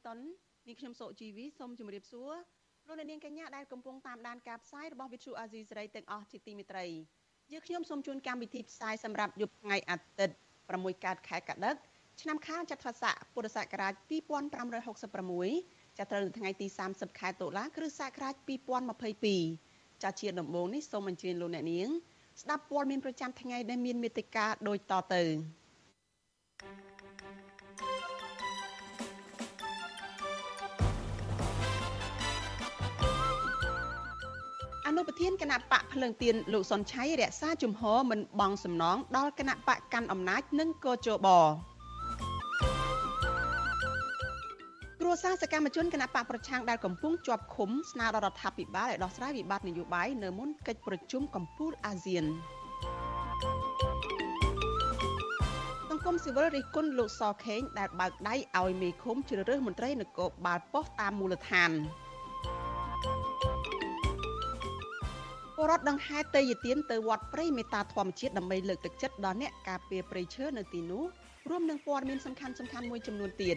Washington នាងខ្ញុំសុជីវីសូមជម្រាបសួរលោកអ្នកនាងកញ្ញាដែលកំពុងតាមដានការផ្សាយរបស់ Vuthu Azizi Serai ទាំងអស់ជាទីមេត្រីយើងខ្ញុំសូមជូនកម្មវិធីផ្សាយសម្រាប់យប់ថ្ងៃអាទិត្យ6កើតខែកដិកឆ្នាំខាលចត្វាស័កពុរសករាជ2566ចាប់ត្រូវនៅថ្ងៃទី30ខែតុលាគ្រិស្តសករាជ2022ចាជាដំបូងនេះសូមអញ្ជើញលោកអ្នកនាងស្ដាប់ព័ត៌មានប្រចាំថ្ងៃដែលមានមេត្តាដូចតទៅ អនុប្រធានគណៈបកភ្លើងទៀនលោកសុនឆៃរក្សាជំហរមិនបង់សំណងដល់គណៈបកកាន់អំណាចនិងកោជបគ្រួសារសកម្មជនគណៈបកប្រឆាំងដែលកំពុងជាប់ឃុំស្នើដល់រដ្ឋាភិបាលឲ្យដោះស្រាយវិបត្តិនយោបាយនៅមុនកិច្ចប្រជុំកំពូលអាស៊ានសង្គមស៊ីវិលរិះគន់លោកសខេងដែលបើកដៃឲ្យមេឃុំជ្រើសរើសមន្ត្រីនគរបាលប៉ុស្តិ៍តាមមូលដ្ឋាន ពលរដ្ឋដង្ហែតេយ្យទានទៅវត្តព្រៃមេត្តាធម្មជាតិដើម្បីលើកទឹកចិត្តដល់អ្នកការពារព្រៃឈើនៅទីនោះរួមនឹងព័ត៌មានសំខាន់សំខាន់មួយចំនួនទៀត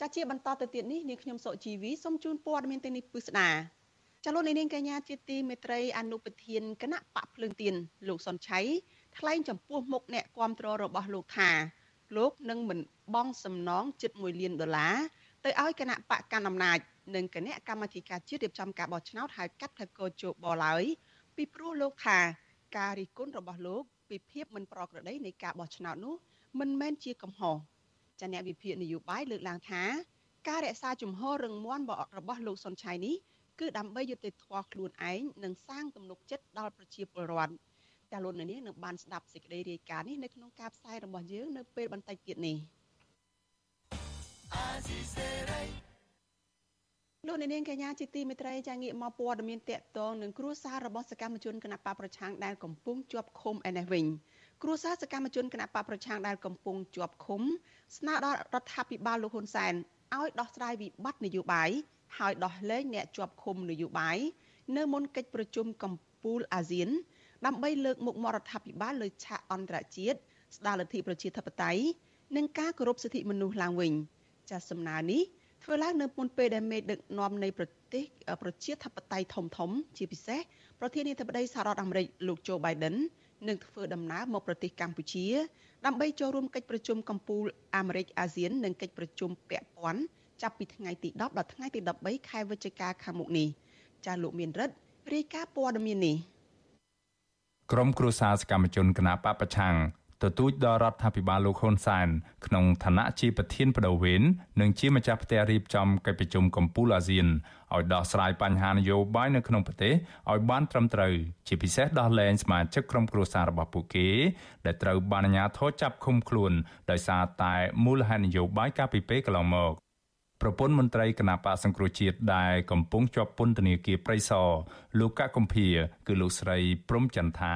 ចាជាបន្តទៅទៀតនេះនាងខ្ញុំសុជីវីសូមជូនព័ត៌មានទាំងនេះពិស្ដាចលនានាងកញ្ញាជាទីមេត្រីអនុប្រធានគណៈបកភ្លើងទៀនលោកសុនឆៃថ្លែងចំពោះមុខអ្នកគាំទ្ររបស់លោកថាលោកនឹងមិនបង់សំណងជិត1លានដុល្លារទៅឲ្យគណៈបកកណ្ដាលអំណាច និងគណៈកម្មាធិការជាតិរៀបចំការបោះឆ្នោតហៅកាត់ថាកោជបឡើយពីព្រោះលោកថាការរិះគន់របស់លោកពីភាពមិនប្រក្រតីនៃការបោះឆ្នោតនោះមិនមែនជាកំហុសចាអ្នកវិភាគនយោបាយលើកឡើងថាការរក្សាជំហររឹងមាំរបស់លោកសុនឆៃនេះគឺដើម្បីយុត្តិធម៌ខ្លួនឯងនិងសាងទំនុកចិត្តដល់ប្រជាពលរដ្ឋតែលោកនាងនឹងបានស្ដាប់សេចក្តីរាយការណ៍នេះនៅក្នុងការផ្សាយរបស់យើងនៅពេលបន្តិចទៀតនេះ លោកនាងកញ្ញាជាទីមេត្រីចាងាកមកព័ត៌មានតកតងនឹងគ្រួសាររបស់សកម្មជនគណបកប្រឆាំងដែលកំពុងជាប់ឃុំឯនេះវិញគ្រួសារសកម្មជនគណបកប្រឆាំងដែលកំពុងជាប់ឃុំ ស្នើដល់រដ្ឋាភិបាលលោកហ៊ុនសែនឲ្យដោះស្រាយវិបត្តិនយោបាយហើយដោះលែងអ្នកជាប់ឃុំនយោបាយនៅមុនកិច្ចប្រជុំកំពូលអាស៊ាន ដើម្បីលើកមុខមាត់រដ្ឋាភិបាលលើឆាកអន្តរជាតិស្ដារលទ្ធិប្រជាធិបតេយ្យនិងការគោរពសិទ្ធិមនុស្សឡើងវិញចាសសំណើនេះ ធ្វើឡើងនៅមុនពេលដែលមេដឹកនាំនៃប្រទេសប្រជាធិបតេយ្យធំធំ ជាពិសេសប្រធានាធិបតីសហរដ្ឋអាមេរិកលោកโจ Biden នឹងធ្វើដំណើរមកប្រទេសកម្ពុជា ដើម្បីចូលរួមកិច្ចប្រជុំកំពូលអាមេរិកអាស៊ាននិងកិច្ចប្រជុំពាក់ព័ន្ធចាប់ពីថ្ងៃទី10ដល់ថ្ងៃទី13ខែវិច្ឆិកាខាងមុខនេះចាលោកមានរិទ្ធរាយការណ៍ព័ត៌មាននេះក្រុមគ្រួសារសកម្មជនគណបកប្រឆាំង ទទូចដល់រដ្ឋាភិបាលលោកហ៊ុនសែនក្នុងឋានៈជាប្រធានបដូវវេននិងជាម្ចាស់ផ្ទះរៀបចំកិច្ចប្រជុំកំពូលអាស៊ានឲ្យដោះស្រាយបញ្ហានយោបាយនៅក្នុងប្រទេសឲ្យបានត្រឹមត្រូវជាពិសេសដោះលែងសមាជិកក្រុមគ្រួសាររបស់ពួកគេ ដែលត្រូវបានអាជ្ញាធរចាប់ឃុំខ្លួនដោយសារតែមូលហេតុនយោបាយកាលពីពេលកន្លងមកប្រពន្ធមន្ត្រីគណៈបកសង្គ្រោះជាតិដែលកំពុងជាប់ពន្ធនាគារព្រៃសរលោកកកុម្ភាគឺលោកស្រីព្រំចន្ទថា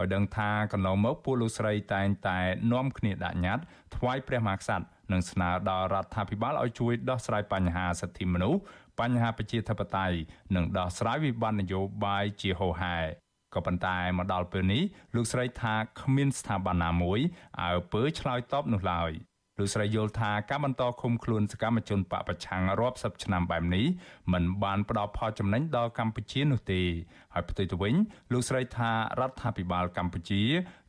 ឲ្យដឹងថាកន្លងមកពួកលោកស្រីតែងតែនាំគ្នាដាក់ញត្តិថ្វាយព្រះមហាក្សត្រនិងស្នើដល់រដ្ឋាភិបាលឲ្យជួយដោះស្រាយបញ្ហាសិទ្ធិមនុស្សបញ្ហាប្រជាធិបតេយ្យនិងដោះស្រាយវិបត្តិនយោបាយជាហូរហែក៏ប៉ុន្តែមកដល់ពេលនេះលោកស្រីថាគ្មានស្ថាប័នណាមួយអើពើឆ្លើយតបនោះឡើយ។ លោកស្រីយល់ថាការបន្តឃុំខ្លួនសកម្មជនបពប្រឆាំងរាប់សិបឆ្នាំបែបនេះมันបានផ្ដល់ផលចំណេញដល់កម្ពុជានោះទេហើយផ្ទុយទៅវិញលោកស្រីថារដ្ឋាភិបាលកម្ពុជា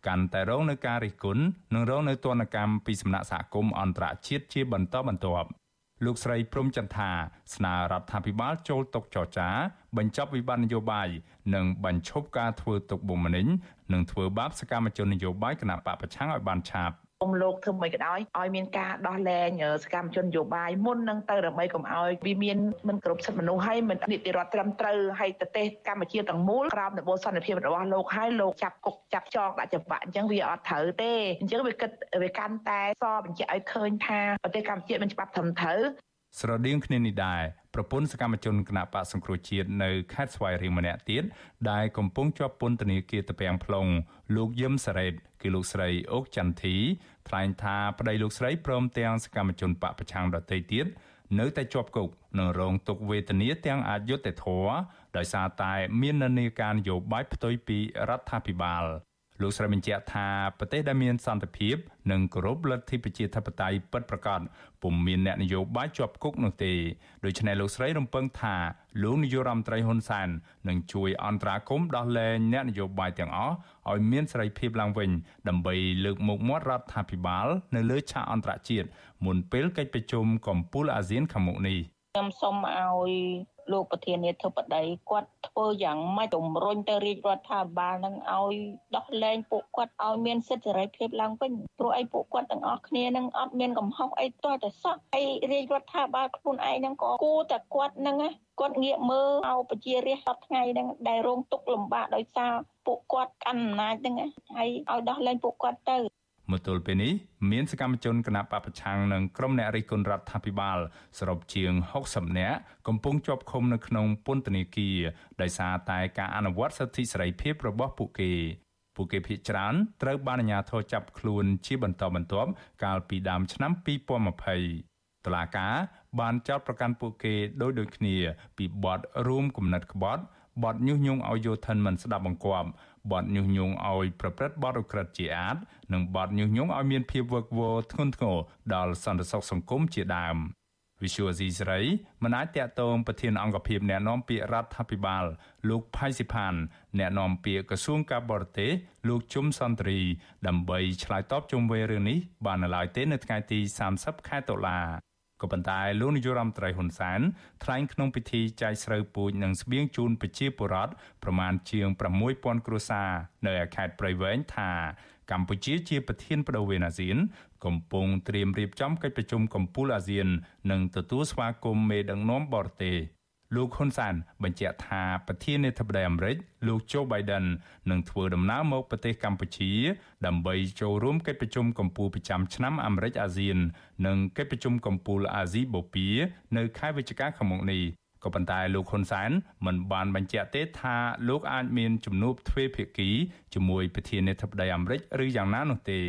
កាន់តែរងនឹងការរិះគន់និងរងនៅទណ្ឌកម្មពីសំណាក់សហគមន៍អន្តរជាតិជាបន្តបន្ទាប់លោកស្រីព្រំចន្ទថាស្នើរដ្ឋាភិបាលចូលតុចរចា បញ្ចប់វិបត្តិនយោបាយនិងបញ្ឈប់ការធ្វើទុកបុកម្នេញនិងធ្វើបាបសកម្មជននយោបាយគណៈបកប្រឆាំងឲ្យបានឆាប់ គុំលោកធ្វើមិនក៏ដោយឲ្យមានការដោះលែងសកម្មជននយោបាយមុននឹងទៅដើម្បីកុំឲ្យវាមានមិនគ្រប់សិទ្ធិមនុស្សហើយមិននីតិរដ្ឋត្រឹមត្រូវហើយប្រទេសកម្ពុជាទាំងមូលក្រោមដំបូលសន្តិភាពរបស់លោកហើយលោកចាប់គុកចាប់ចងដាក់ច្បាប់អញ្ចឹងវាអត់ត្រូវទេអញ្ចឹងវាគិតវាកាន់តែសបញ្ជាក់ឲ្យឃើញថាប្រទេសកម្ពុជាមានច្បាប់ត្រឹមត្រូវស្រដៀងគ្នានេះដែរប្រពន្ធសកម្មជនគណៈបកសង្គ្រោះជាតិនៅខេត្តស្វាយរៀងម្នាក់ទៀតដែលកំពុងជាប់ពន្ធនាគារតាពាំង plong លោកយឹមសារ៉េត គឺលោកស្រីអូកចន្ទធីថ្លែងថាប្តីលោកស្រីព្រមទាំងសកម្មជនបកប្រឆាំងដទៃទៀតនៅតែជាប់គុកនិងរងទុក្ខវេទនាទាំងអយុត្តិធម៌ដោយសារតែមាននានាការនយោបាយផ្ទុយពីរដ្ឋាភិបាល លោកស្រីបញ្ជាក់ថាប្រទេសដែលមានសន្តិភាពនិងគោរពលទ្ធិប្រជាធិបតេយ្យពិតប្រាកដពុំមានអ្នកនយោបាយជាប់គុកនោះទេដូច្នេះលោកស្រីរំពឹងថាលោកនាយករដ្ឋមន្ត្រីហ៊ុនសែននឹងជួយអន្តរាគមន៍ដោះលែងអ្នកនយោបាយទាំងអស់ឲ្យមានសេរីភាពឡើងវិញដើម្បីលើកមុខមាត់រដ្ឋាភិបាលនៅលើឆាកអន្តរជាតិមុនពេលកិច្ចប្រជុំកំពូលអាស៊ានខាងមុខនេះខ្ញុំសូមឲ្យ លោកប្រធានាធិបតីគាត់ធ្វើយ៉ាងម៉េចជំរុញទៅរាជរដ្ឋាភិបាលនឹងឲ្យដោះលែងពួកគាត់ឲ្យមានសិទ្ធិសេរីភាពឡើងវិញព្រោះអីពួកគាត់ទាំងអស់គ្នានឹងអត់មានកំហុសអីទាល់តែសោះហើយរាជរដ្ឋាភិបាលខ្លួនឯងនឹងក៏គួរតែគាត់នឹងគាត់ងាកមើលឲ្យប្រជារាស្ត្រសពថ្ងៃហ្នឹងដែលរងទុក្ខលំបាកដោយសារពួកគាត់កាន់អំណាចហ្នឹងហើយឲ្យដោះលែងពួកគាត់ទៅ មកទល់ពេលនេះមានសកម្មជនគណបកប្រឆាំងនិងក្រុមអ្នករិះគន់រដ្ឋាភិបាលសរុបជាង60នាក់កំពុងជាប់ឃុំនៅក្នុងពន្ធនាគារដោយសារតែការអនុវត្តសិទ្ធិសេរីភាពរបស់ពួកគេពួកគេភ័យច្រើនត្រូវបានអាជ្ញាធរចាប់ខ្លួនជាបន្តបន្ទាប់កាលពីដើមឆ្នាំ2020តុលាការបានចោទប្រកាន់ពួកគេដោយដូចគ្នាពីបទរួមគំនិតក្បត់បទញុះញង់ឲ្យយោធិនមិនស្ដាប់បង្គាប់ បទញុះញង់ឲ្យប្រព្រឹត្តបទឧក្រិដ្ឋជាអាតនិងបទញុះញង់ឲ្យមានភាពវឹកវរធ្ងន់ធ្ងរដល់សន្តិសុខសង្គមជាដើម Visual C ស្រីមិនអាចតាក់ទងប្រធានអង្គភិបអ្នកណែនាំពាក្យរដ្ឋាភិបាល លោកផៃស៊ីផានអ្នកណែនាំពាក្យក្រសួងការបរទេសលោកជុំសន្ទ្រី ដើម្បីឆ្លើយតបជុំវិញរឿងនេះបាននៅឡើយទេនៅថ្ងៃទី30ខែតុលា ក៏ប៉ុន្តែលោកនាយរដ្ឋមន្ត្រីហ៊ុនសែនថ្លែងក្នុងពិធីចែកស្រូវពូជនិងស្បៀងជូនប្រជាពលរដ្ឋប្រមាណជាង6000គ្រួសារនៅខេត្តព្រៃវែងថាកម្ពុជាជាប្រធានបដូវវេនអាស៊ាន កំពុងត្រៀមរៀបចំកិច្ចប្រជុំកំពូលអាស៊ាន និងទទួលស្វាគមន៍មេដឹកនាំបរទេស លោកហ៊ុនសានបញ្ជាក់ថាប្រធានាធិបតីអាមេរិកលោកโจ Biden នឹងធ្វើដំណើរមកប្រទេសកម្ពុជា ដើម្បីចូលរួមកិច្ចប្រជុំកំពូលប្រចាំឆ្នាំអាមេរិកអាស៊ាន និងកិច្ចប្រជុំកំពូលអាស៊ីបូព៌ានៅខែវិច្ឆិកាខាងមុខនេះក៏ប៉ុន្តែលោកហ៊ុនសែនមិនបានបញ្ជាក់ទេថាលោកអាចមានជំនួបទ្វេភាគីជាមួយប្រធានាធិបតីអាមេរិកឬយ៉ាងណានោះទេ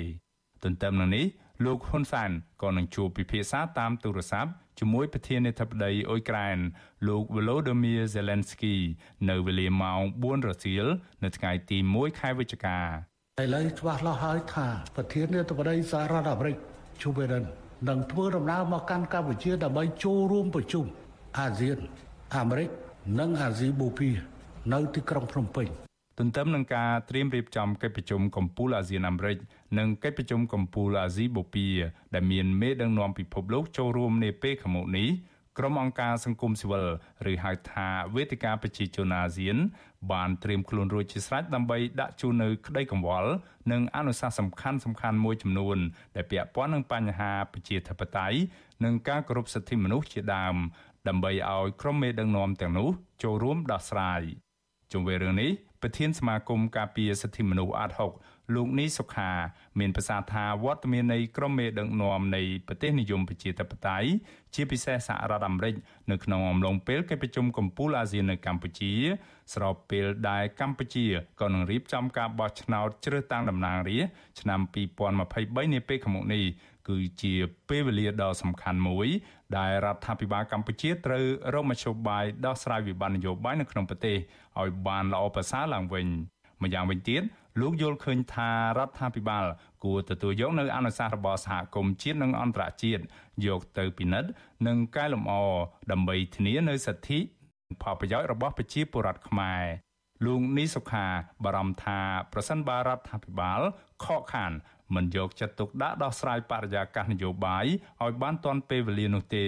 ទន្ទឹមនឹងនេះ លោកហ៊ុនសែនក៏នឹងជួបពិភាក្សាតាមទូរស័ព្ទជាមួយប្រធានាធិបតីអ៊ុយក្រែនលោក Volodymyr Zelensky នៅវេលាម៉ោង4រសៀលនៅថ្ងៃទី1ខែវិច្ឆិកាឥឡូវច្បាស់លាស់ហើយថាប្រធានាធិបតីសហរដ្ឋអាមេរិក Joe Biden នឹងធ្វើដំណើរមកកាន់កម្ពុជាដើម្បីចូលរួមប្រជុំអាស៊ានអាមេរិកនិងអាស៊ីបូព៌ានៅទីក្រុងភ្នំពេញ ទន្ទឹមនឹងការត្រៀមរៀបចំកិច្ចប្រជុំកំពូលអាស៊ានអាមេរិកនិងកិច្ចប្រជុំកំពូលអាស៊ីបូព៌ាដែលមានមេដឹកនាំពិភពលោកចូលរួមនាពេលខាងមុខនេះក្រុមអង្គការសង្គមស៊ីវិលឬហៅថាវេទិកាប្រជាជនអាស៊ាន បានត្រៀមខ្លួនរួចជាស្រេចដើម្បីដាក់ជូននៅក្តីកង្វល់និងអនុសាសន៍សំខាន់សំខាន់មួយចំនួន ដែលពាក់ព័ន្ធនឹងបញ្ហាប្រជាធិបតេយ្យនិងការគោរពសិទ្ធិមនុស្សជាដើម ដើម្បីឲ្យក្រុមមេដឹកនាំទាំងនោះចូលរួមដោះស្រាយជុំវិញរឿងនេះ ប្រធានសមាគមការពារសិទ្ធិមនុស្សអាត6លោកនីសុខាមានប្រសាសន៍ថាវត្តមាននៃក្រុមមេដឹកនាំនៃប្រទេសនិយមប្រជាធិបតេយ្យជាពិសេសសហរដ្ឋអាមេរិកនៅក្នុងអំឡុងពេលកិច្ចប្រជុំកំពូលអាស៊ាននៅកម្ពុជា ស្របពេលដែលកម្ពុជាក៏នឹងរៀបចំការបោះឆ្នោតជ្រើសតាំងតំណាងរាស្ត្រឆ្នាំ2023នាពេលខាងមុខនេះគឺជាពេលវេលាដ៏សំខាន់មួយ ដែលរដ្ឋាភិបាលកម្ពុជាត្រូវរកមធ្យោបាយដោះស្រាយវិបត្តិនយោបាយនៅក្នុងប្រទេសឲ្យបានល្អប្រសើរឡើងវិញម្យ៉ាងវិញទៀតលោកយល់ឃើញថារដ្ឋាភិបាល គួរទទួលយកនៅអនុសាសន៍របស់សហគមន៍ជាតិនិងអន្តរជាតិយកទៅពិនិត្យនិងកែលម្អដើម្បីធានានៅសិទ្ធិផលប្រយោជន៍របស់ប្រជាពលរដ្ឋខ្មែរលោកនីសុខាបារម្ភថាប្រសិនបើរដ្ឋាភិបាលខកខាន មិនយកចិត្តទុកដាក់ដោះស្រាយបរិយាកាសនយោបាយឲ្យបានទាន់ពេលវេលានោះទេ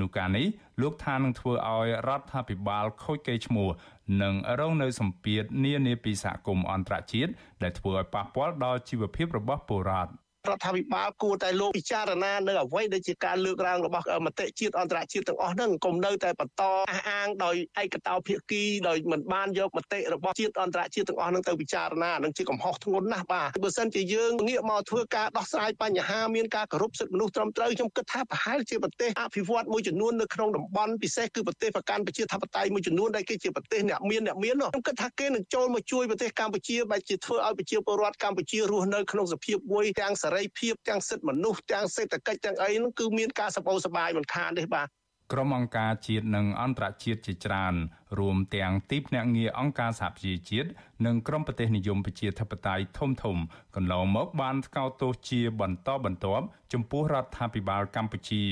នោះការនេះលោកថានឹងធ្វើឲ្យរដ្ឋាភិបាលខូចកេរ្តិ៍ឈ្មោះនិងរងនៅសម្ពាធនានាពីសហគមន៍អន្តរជាតិដែលធ្វើឲ្យប៉ះពាល់ដល់ជីវភាពរបស់ពលរដ្ឋ រដ្ឋាភិបាលគួរតែលោកពិចារណានៅអ្វីដែលជាការលើកឡើងរបស់មតិជាតិអន្តរជាតិទាំងអស់ហ្នឹងកុំនៅតែបន្តអះអាងដោយឯកតោភាគីដោយមិនបានយកមតិរបស់ជាតិអន្តរជាតិទាំងអស់ហ្នឹងទៅពិចារណានឹងជាកំហុសធ្ងន់ណាស់បាទបើសិនជាយើងងាកមកធ្វើការដោះស្រាយបញ្ហាមានការគោរពសិទ្ធិមនុស្សត្រឹមត្រូវខ្ញុំគិតថាប្រហែលជាប្រទេសអភិវឌ្ឍមួយចំនួននៅក្នុងតំបន់ពិសេសគឺប្រទេសប្រកាន់ប្រជាធិបតេយ្យមួយចំនួនដែលគេជាប្រទេសអ្នកមានអ្នកមានខ្ញុំគិតថាគេនឹងចូលមកជួយប្រទេសកម្ពុជាបែបជាធ្វើឲ្យប្រជាពលរដ្ឋកម្ពុជារស់នៅក្នុងសភាពមួយទាំងសេរីភាពទាំងសិទ្ធិមនុស្សទាំងសេដ្ឋកិច្ចទាំងអីហ្នឹងគឺមានការសបោសបាយមិនខានទេបាទក្រុមអង្គការជាតិនិងអន្តរជាតិជាច្រើន រួមទាំងទីភ្នាក់ងារអង្គការសហប្រជាជាតិនិងក្រុមប្រទេសនិយមប្រជាធិបតេយ្យធំធំកន្លងមកបានថ្កោលទោសជាបន្តបន្ទាប់ចំពោះរដ្ឋាភិបាលកម្ពុជា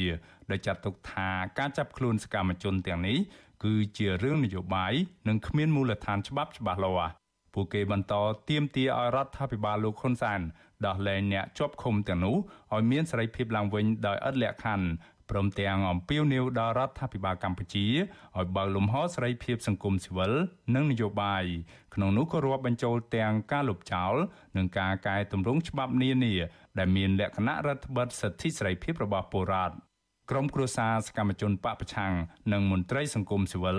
ដែលចាត់ទុកថាការចាប់ខ្លួនសកម្មជនទាំងនេះគឺជារឿងនយោបាយនិងគ្មានមូលដ្ឋានច្បាប់ច្បាស់លាស់ ពួកគេបន្តទាមទារឲ្យរដ្ឋាភិបាលលោកហ៊ុនសែនដោះលែងអ្នកជាប់ឃុំទាំងនោះឲ្យមានសេរីភាពឡើងវិញដោយឥតលក្ខខណ្ឌព្រមទាំងអំពាវនាវដល់រដ្ឋាភិបាលកម្ពុជាឲ្យបើកលំហសេរីភាពសង្គមស៊ីវិលនិងនយោបាយក្នុងនោះក៏រាប់បញ្ចូលទាំងការលុបចោលនិងការកែតម្រង់ច្បាប់នានាដែលមានលក្ខណៈរដ្ឋបិទសិទ្ធិសេរីភាពរបស់ពលរដ្ឋ ក្រុមគ្រួសារសកម្មជនបពប្រឆាំងនិងមន្ត្រីសង្គមស៊ីវិល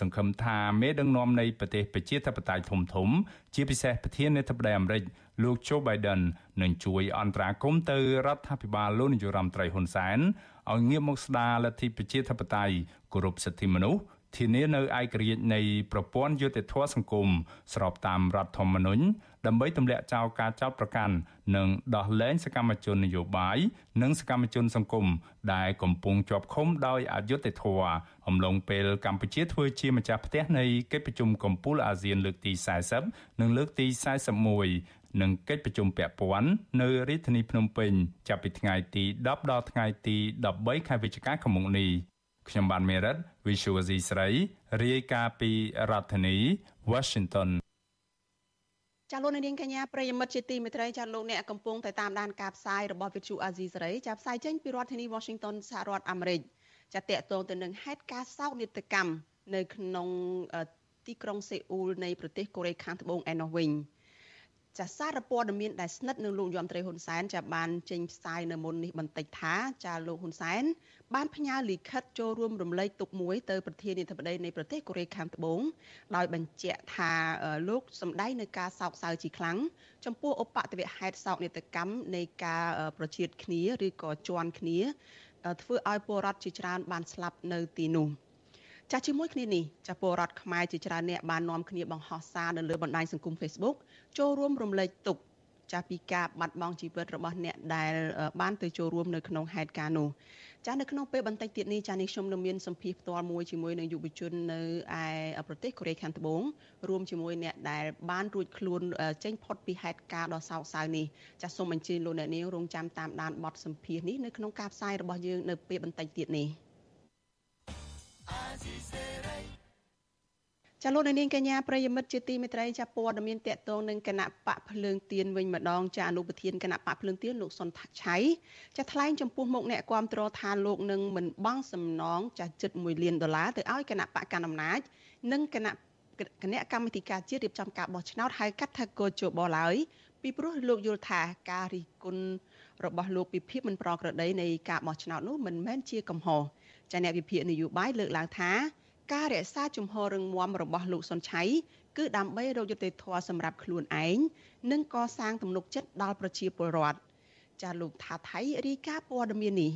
សង្ឃឹមថាមេដឹកនាំនៃប្រទេសប្រជាធិបតេយ្យធំធំ ជាពិសេសប្រធានាធិបតីអាមេរិកលោក Joe Biden នឹងជួយអន្តរាគមន៍ទៅរដ្ឋាភិបាលលោកនាយរដ្ឋមន្ត្រីហ៊ុនសែនឲ្យងាកមកស្ដារលទ្ធិប្រជាធិបតេយ្យគោរពសិទ្ធិមនុស្សធានានៅឯករាជ្យនៃប្រព័ន្ធយុត្តិធម៌សង្គមស្របតាមរដ្ឋធម្មនុញ្ញ ដើម្បីទម្លាក់ចោលការចោទប្រកាន់និងដោះលែងសកម្មជននយោបាយនិងសកម្មជនសង្គមដែលកំពុងជាប់ឃុំដោយអយុត្តិធម៌អំឡុងពេលកម្ពុជាធ្វើជាម្ចាស់ផ្ទះនៃកិច្ចប្រជុំកំពូលអាស៊ានលើកទី40និងលើកទី41និងកិច្ចប្រជុំពាក់ព័ន្ធនៅរាជធានីភ្នំពេញចាប់ពីថ្ងៃទី10ដល់ថ្ងៃទី13ខែវិច្ឆិកាឆ្នាំនេះខ្ញុំបានមេរិត Visual C ស្រីរាយការណ៍ពីរដ្ឋធានី Washington ចាលោកនាងកញ្ញាប្រិយមិត្តជាទីមេត្រីចាលោកអ្នកកំពុងតែតាមដានការផ្សាយរបស់វិទ្យុអាស៊ីសេរីចាផ្សាយចេញពីរដ្ឋធានី Washington សហរដ្ឋអាមេរិកចាតកតងទៅនឹងហេតុការណ៍សោកនាដកម្មនៅក្នុងទីក្រុងសេអ៊ូលនៃប្រទេសកូរ៉េខាងត្បូងឯណោះវិញ ចាសារព័ត៌មានដែលស្និទ្ធនឹងលោកយមត្រីហ៊ុនសែនចាបានចេញផ្សាយនៅមុននេះបន្តិចថាចាលោកហ៊ុនសែនបានផ្ញើលិខិតចូលរួមរំលែកទុកមួយទៅប្រធានាធិបតីនៃប្រទេសកូរ៉េខាងត្បូងដោយបញ្ជាក់ថាលោកសម្ដែងនៅការសោកសៅជាខ្លាំងចំពោះឧបទ្ទវហេតុសោកនាដកម្មនៃការប្រជៀតគ្នាឬក៏ជន់គ្នាធ្វើឲ្យពលរដ្ឋជាច្រើនបានស្លាប់នៅទីនោះ ចាស់ជាមួយគ្នានេះចាស់ពលរដ្ឋខ្មែរជាច្រើនអ្នកបាននាំគ្នាបង្ហោះសារនៅលើបណ្ដាញសង្គម Facebook ចូលរួមរំលែកទុក្ខចាស់ពីការបាត់បង់ជីវិតរបស់អ្នកដែលបានទៅចូលរួមនៅក្នុងហេតុការណ៍នោះចានៅក្នុងពេលបន្តិចទៀតនេះចានេះខ្ញុំនឹងមានសម្ភារផ្ទាល់មួយជាមួយនឹងយុវជននៅឯប្រទេសកូរ៉េខាងត្បូងរួមជាមួយអ្នកដែលបានរួចខ្លួនចេញផុតពីហេតុការណ៍ដ៏សោកសៅនេះចាសូមអញ្ជើញលោកអ្នកនាងរងចាំតាមដានបទសម្ភារនេះនៅក្នុងការផ្សាយរបស់យើងនៅពេលបន្តិចទៀតនេះ ចាលោកនាងកញ្ញាប្រិយមិត្តជាទីមេត្រីចាព័ត៌មានតកតងនឹងគណៈបកភ្លើងទៀនវិញម្ដងចាអនុប្រធានគណៈបកភ្លើងទៀនលោកសុនឆៃចាថ្លែងចំពោះមុខអ្នកគាំទ្រថាលោកនឹងមិនបង់សំណងចាជិត1លានដុល្លារទៅឲ្យគណៈបកកណ្ដាលអំណាចនិងគណៈគណៈកម្មាធិការជាតិរៀបចំការបោះឆ្នោតហៅកាត់ថាកោជបឡើយពីព្រោះលោកយល់ថាការរិះគន់របស់លោកពីភាពមិនប្រក្រតីនៃការបោះឆ្នោតនោះមិនមែនជាកំហុស ចាអ្នកវិភាគនយោបាយលើកឡើងថាការរក្សាជំហររឹងមាំរបស់លោកសុនឆៃគឺដើម្បីរកយុត្តិធម៌សម្រាប់ខ្លួនឯងនិងកសាងទំនុកចិត្តដល់ប្រជាពលរដ្ឋចាលោកថាថៃរីកាព័ត៌មាននេះ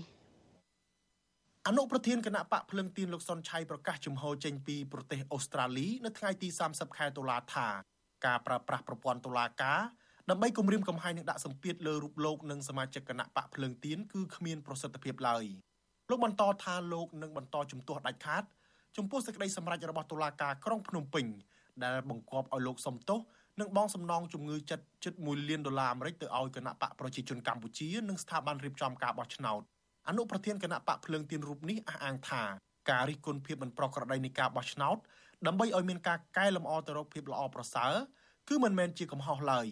អនុប្រធានគណៈបកភ្លឹងទៀនលោកសុនឆៃប្រកាសជំហរចេញពីប្រទេសអូស្ត្រាលីនៅថ្ងៃទី30ខែតុលាថាការប្រើប្រាស់ប្រព័ន្ធតុលាការដើម្បីគម្រាមកំហែងនិងដាក់សម្ពាធលើរូបលោកនិងសមាជិកគណៈបកភ្លើងទៀនគឺគ្មានប្រសិទ្ធភាពឡើយ លោកបន្តថាលោកនឹងបន្តជំទាស់ដាច់ខាតចំពោះសេចក្តីសម្រេចរបស់តុលាការក្រុងភ្នំពេញដែលបង្គាប់ឲ្យលោកសំទោសនិងបងសំណងជំងឺចិត្តជិត1លានដុល្លារអាមេរិកទៅឲ្យគណៈបកប្រជាជនកម្ពុជានិងស្ថាប័នរៀបចំការបោះឆ្នោតអនុប្រធានគណៈបកភ្លើងទៀនរូបនេះអះអាងថាការរិះគន់ភាពមិនប្រក្រតីនៃការបោះឆ្នោតដើម្បីឲ្យមានការកែលម្អទៅរកភាពល្អប្រសើរគឺមិនមែនជាកំហុសឡើយ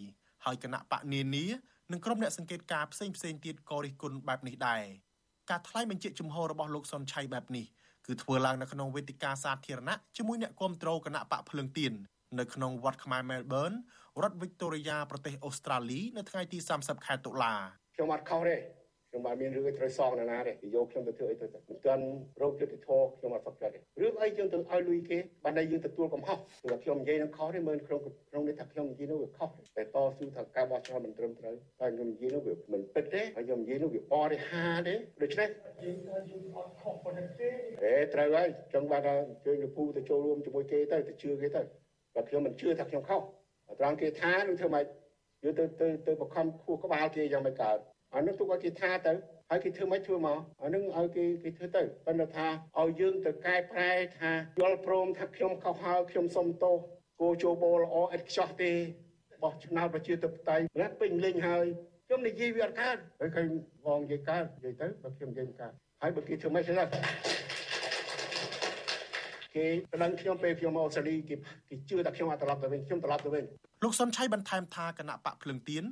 ហើយគណៈបកនានានិងក្រុមអ្នកសង្កេតការផ្សេងផ្សេងទៀតក៏រិះគន់បែបនេះដែរ ការថ្លែងបញ្ជាក់ជំហររបស់លោកសុនឆៃបែបនេះគឺធ្វើឡើងនៅក្នុងវេទិកាសាធារណៈជាមួយអ្នកគាំទ្រគណៈបកភ្លើងទៀននៅក្នុងវត្តខ្មែរ Melbourne រដ្ឋ Victoria ប្រទេសអូស្ត្រាលី នៅថ្ងៃទី30ខែតុលាខ្ញុំខ្ញុំអត់ខុសទេ ខ្ញុំបានមានរឿងឲ្យត្រូវសងណាទេយកខ្ញុំទៅធ្វើអីទៅមិនទាន់រោគយុទ្ធធរខ្ញុំអត់សុខចិត្តទេរឿងអីយើងទៅឲ្យលុយគេបានតែយើងទទួលកំហុសព្រោះខ្ញុំនិយាយនឹងខុសទេមើលក្នុងក្នុងនេះថាខ្ញុំនិយាយនោះវាខុសតែតស៊ូថាការបោះឆ្នោតមិនត្រឹមត្រូវតែខ្ញុំនិយាយនោះវាមិនពិតទេហើយខ្ញុំនិយាយនោះវាបរិហាទេដូច្នេះយើងថាយើងអត់ខុសប៉ុណ្ណឹងទេអេត្រូវហើយចឹងបានថាជើញលពូទៅចូលរួមជាមួយគេទៅទៅជឿគេទៅបើខ្ញុំមិនជឿថាខ្ញុំខុសត្រង់គេថានឹងធ្វើម៉េចយើងទៅទៅទៅបង្ខំខួរក្បាលគេយ៉ាងមិនកើត អានោះទុកឲ្យគេថាទៅហើយគេធ្វើមិនធ្វើមកអានឹងឲ្យគេគេធ្វើទៅប៉ុន្តែថាឲ្យយើងទៅកែប្រែថាយល់ព្រមថាខ្ញុំខុសហើយខ្ញុំសុំទោសគោជោបល្អឥតខ្ចោះទេបោះឆ្នោតប្រជាធិបតេយ្យណាពេញលេងហើយខ្ញុំនិយាយវាអត់កើតហើយឃើញបងនិយាយកើតនិយាយទៅបើខ្ញុំនិយាយកើតហើយបើគេធ្វើមិនទៅគេប្តឹងខ្ញុំពេលខ្ញុំមកអូស្ត្រាលីគេគេជឿថាខ្ញុំអត់ត្រឡប់ទៅវិញខ្ញុំត្រឡប់ទៅវិញលោកសុនឆៃបន្ថែមថាគណៈបកភ្លឹងទៀន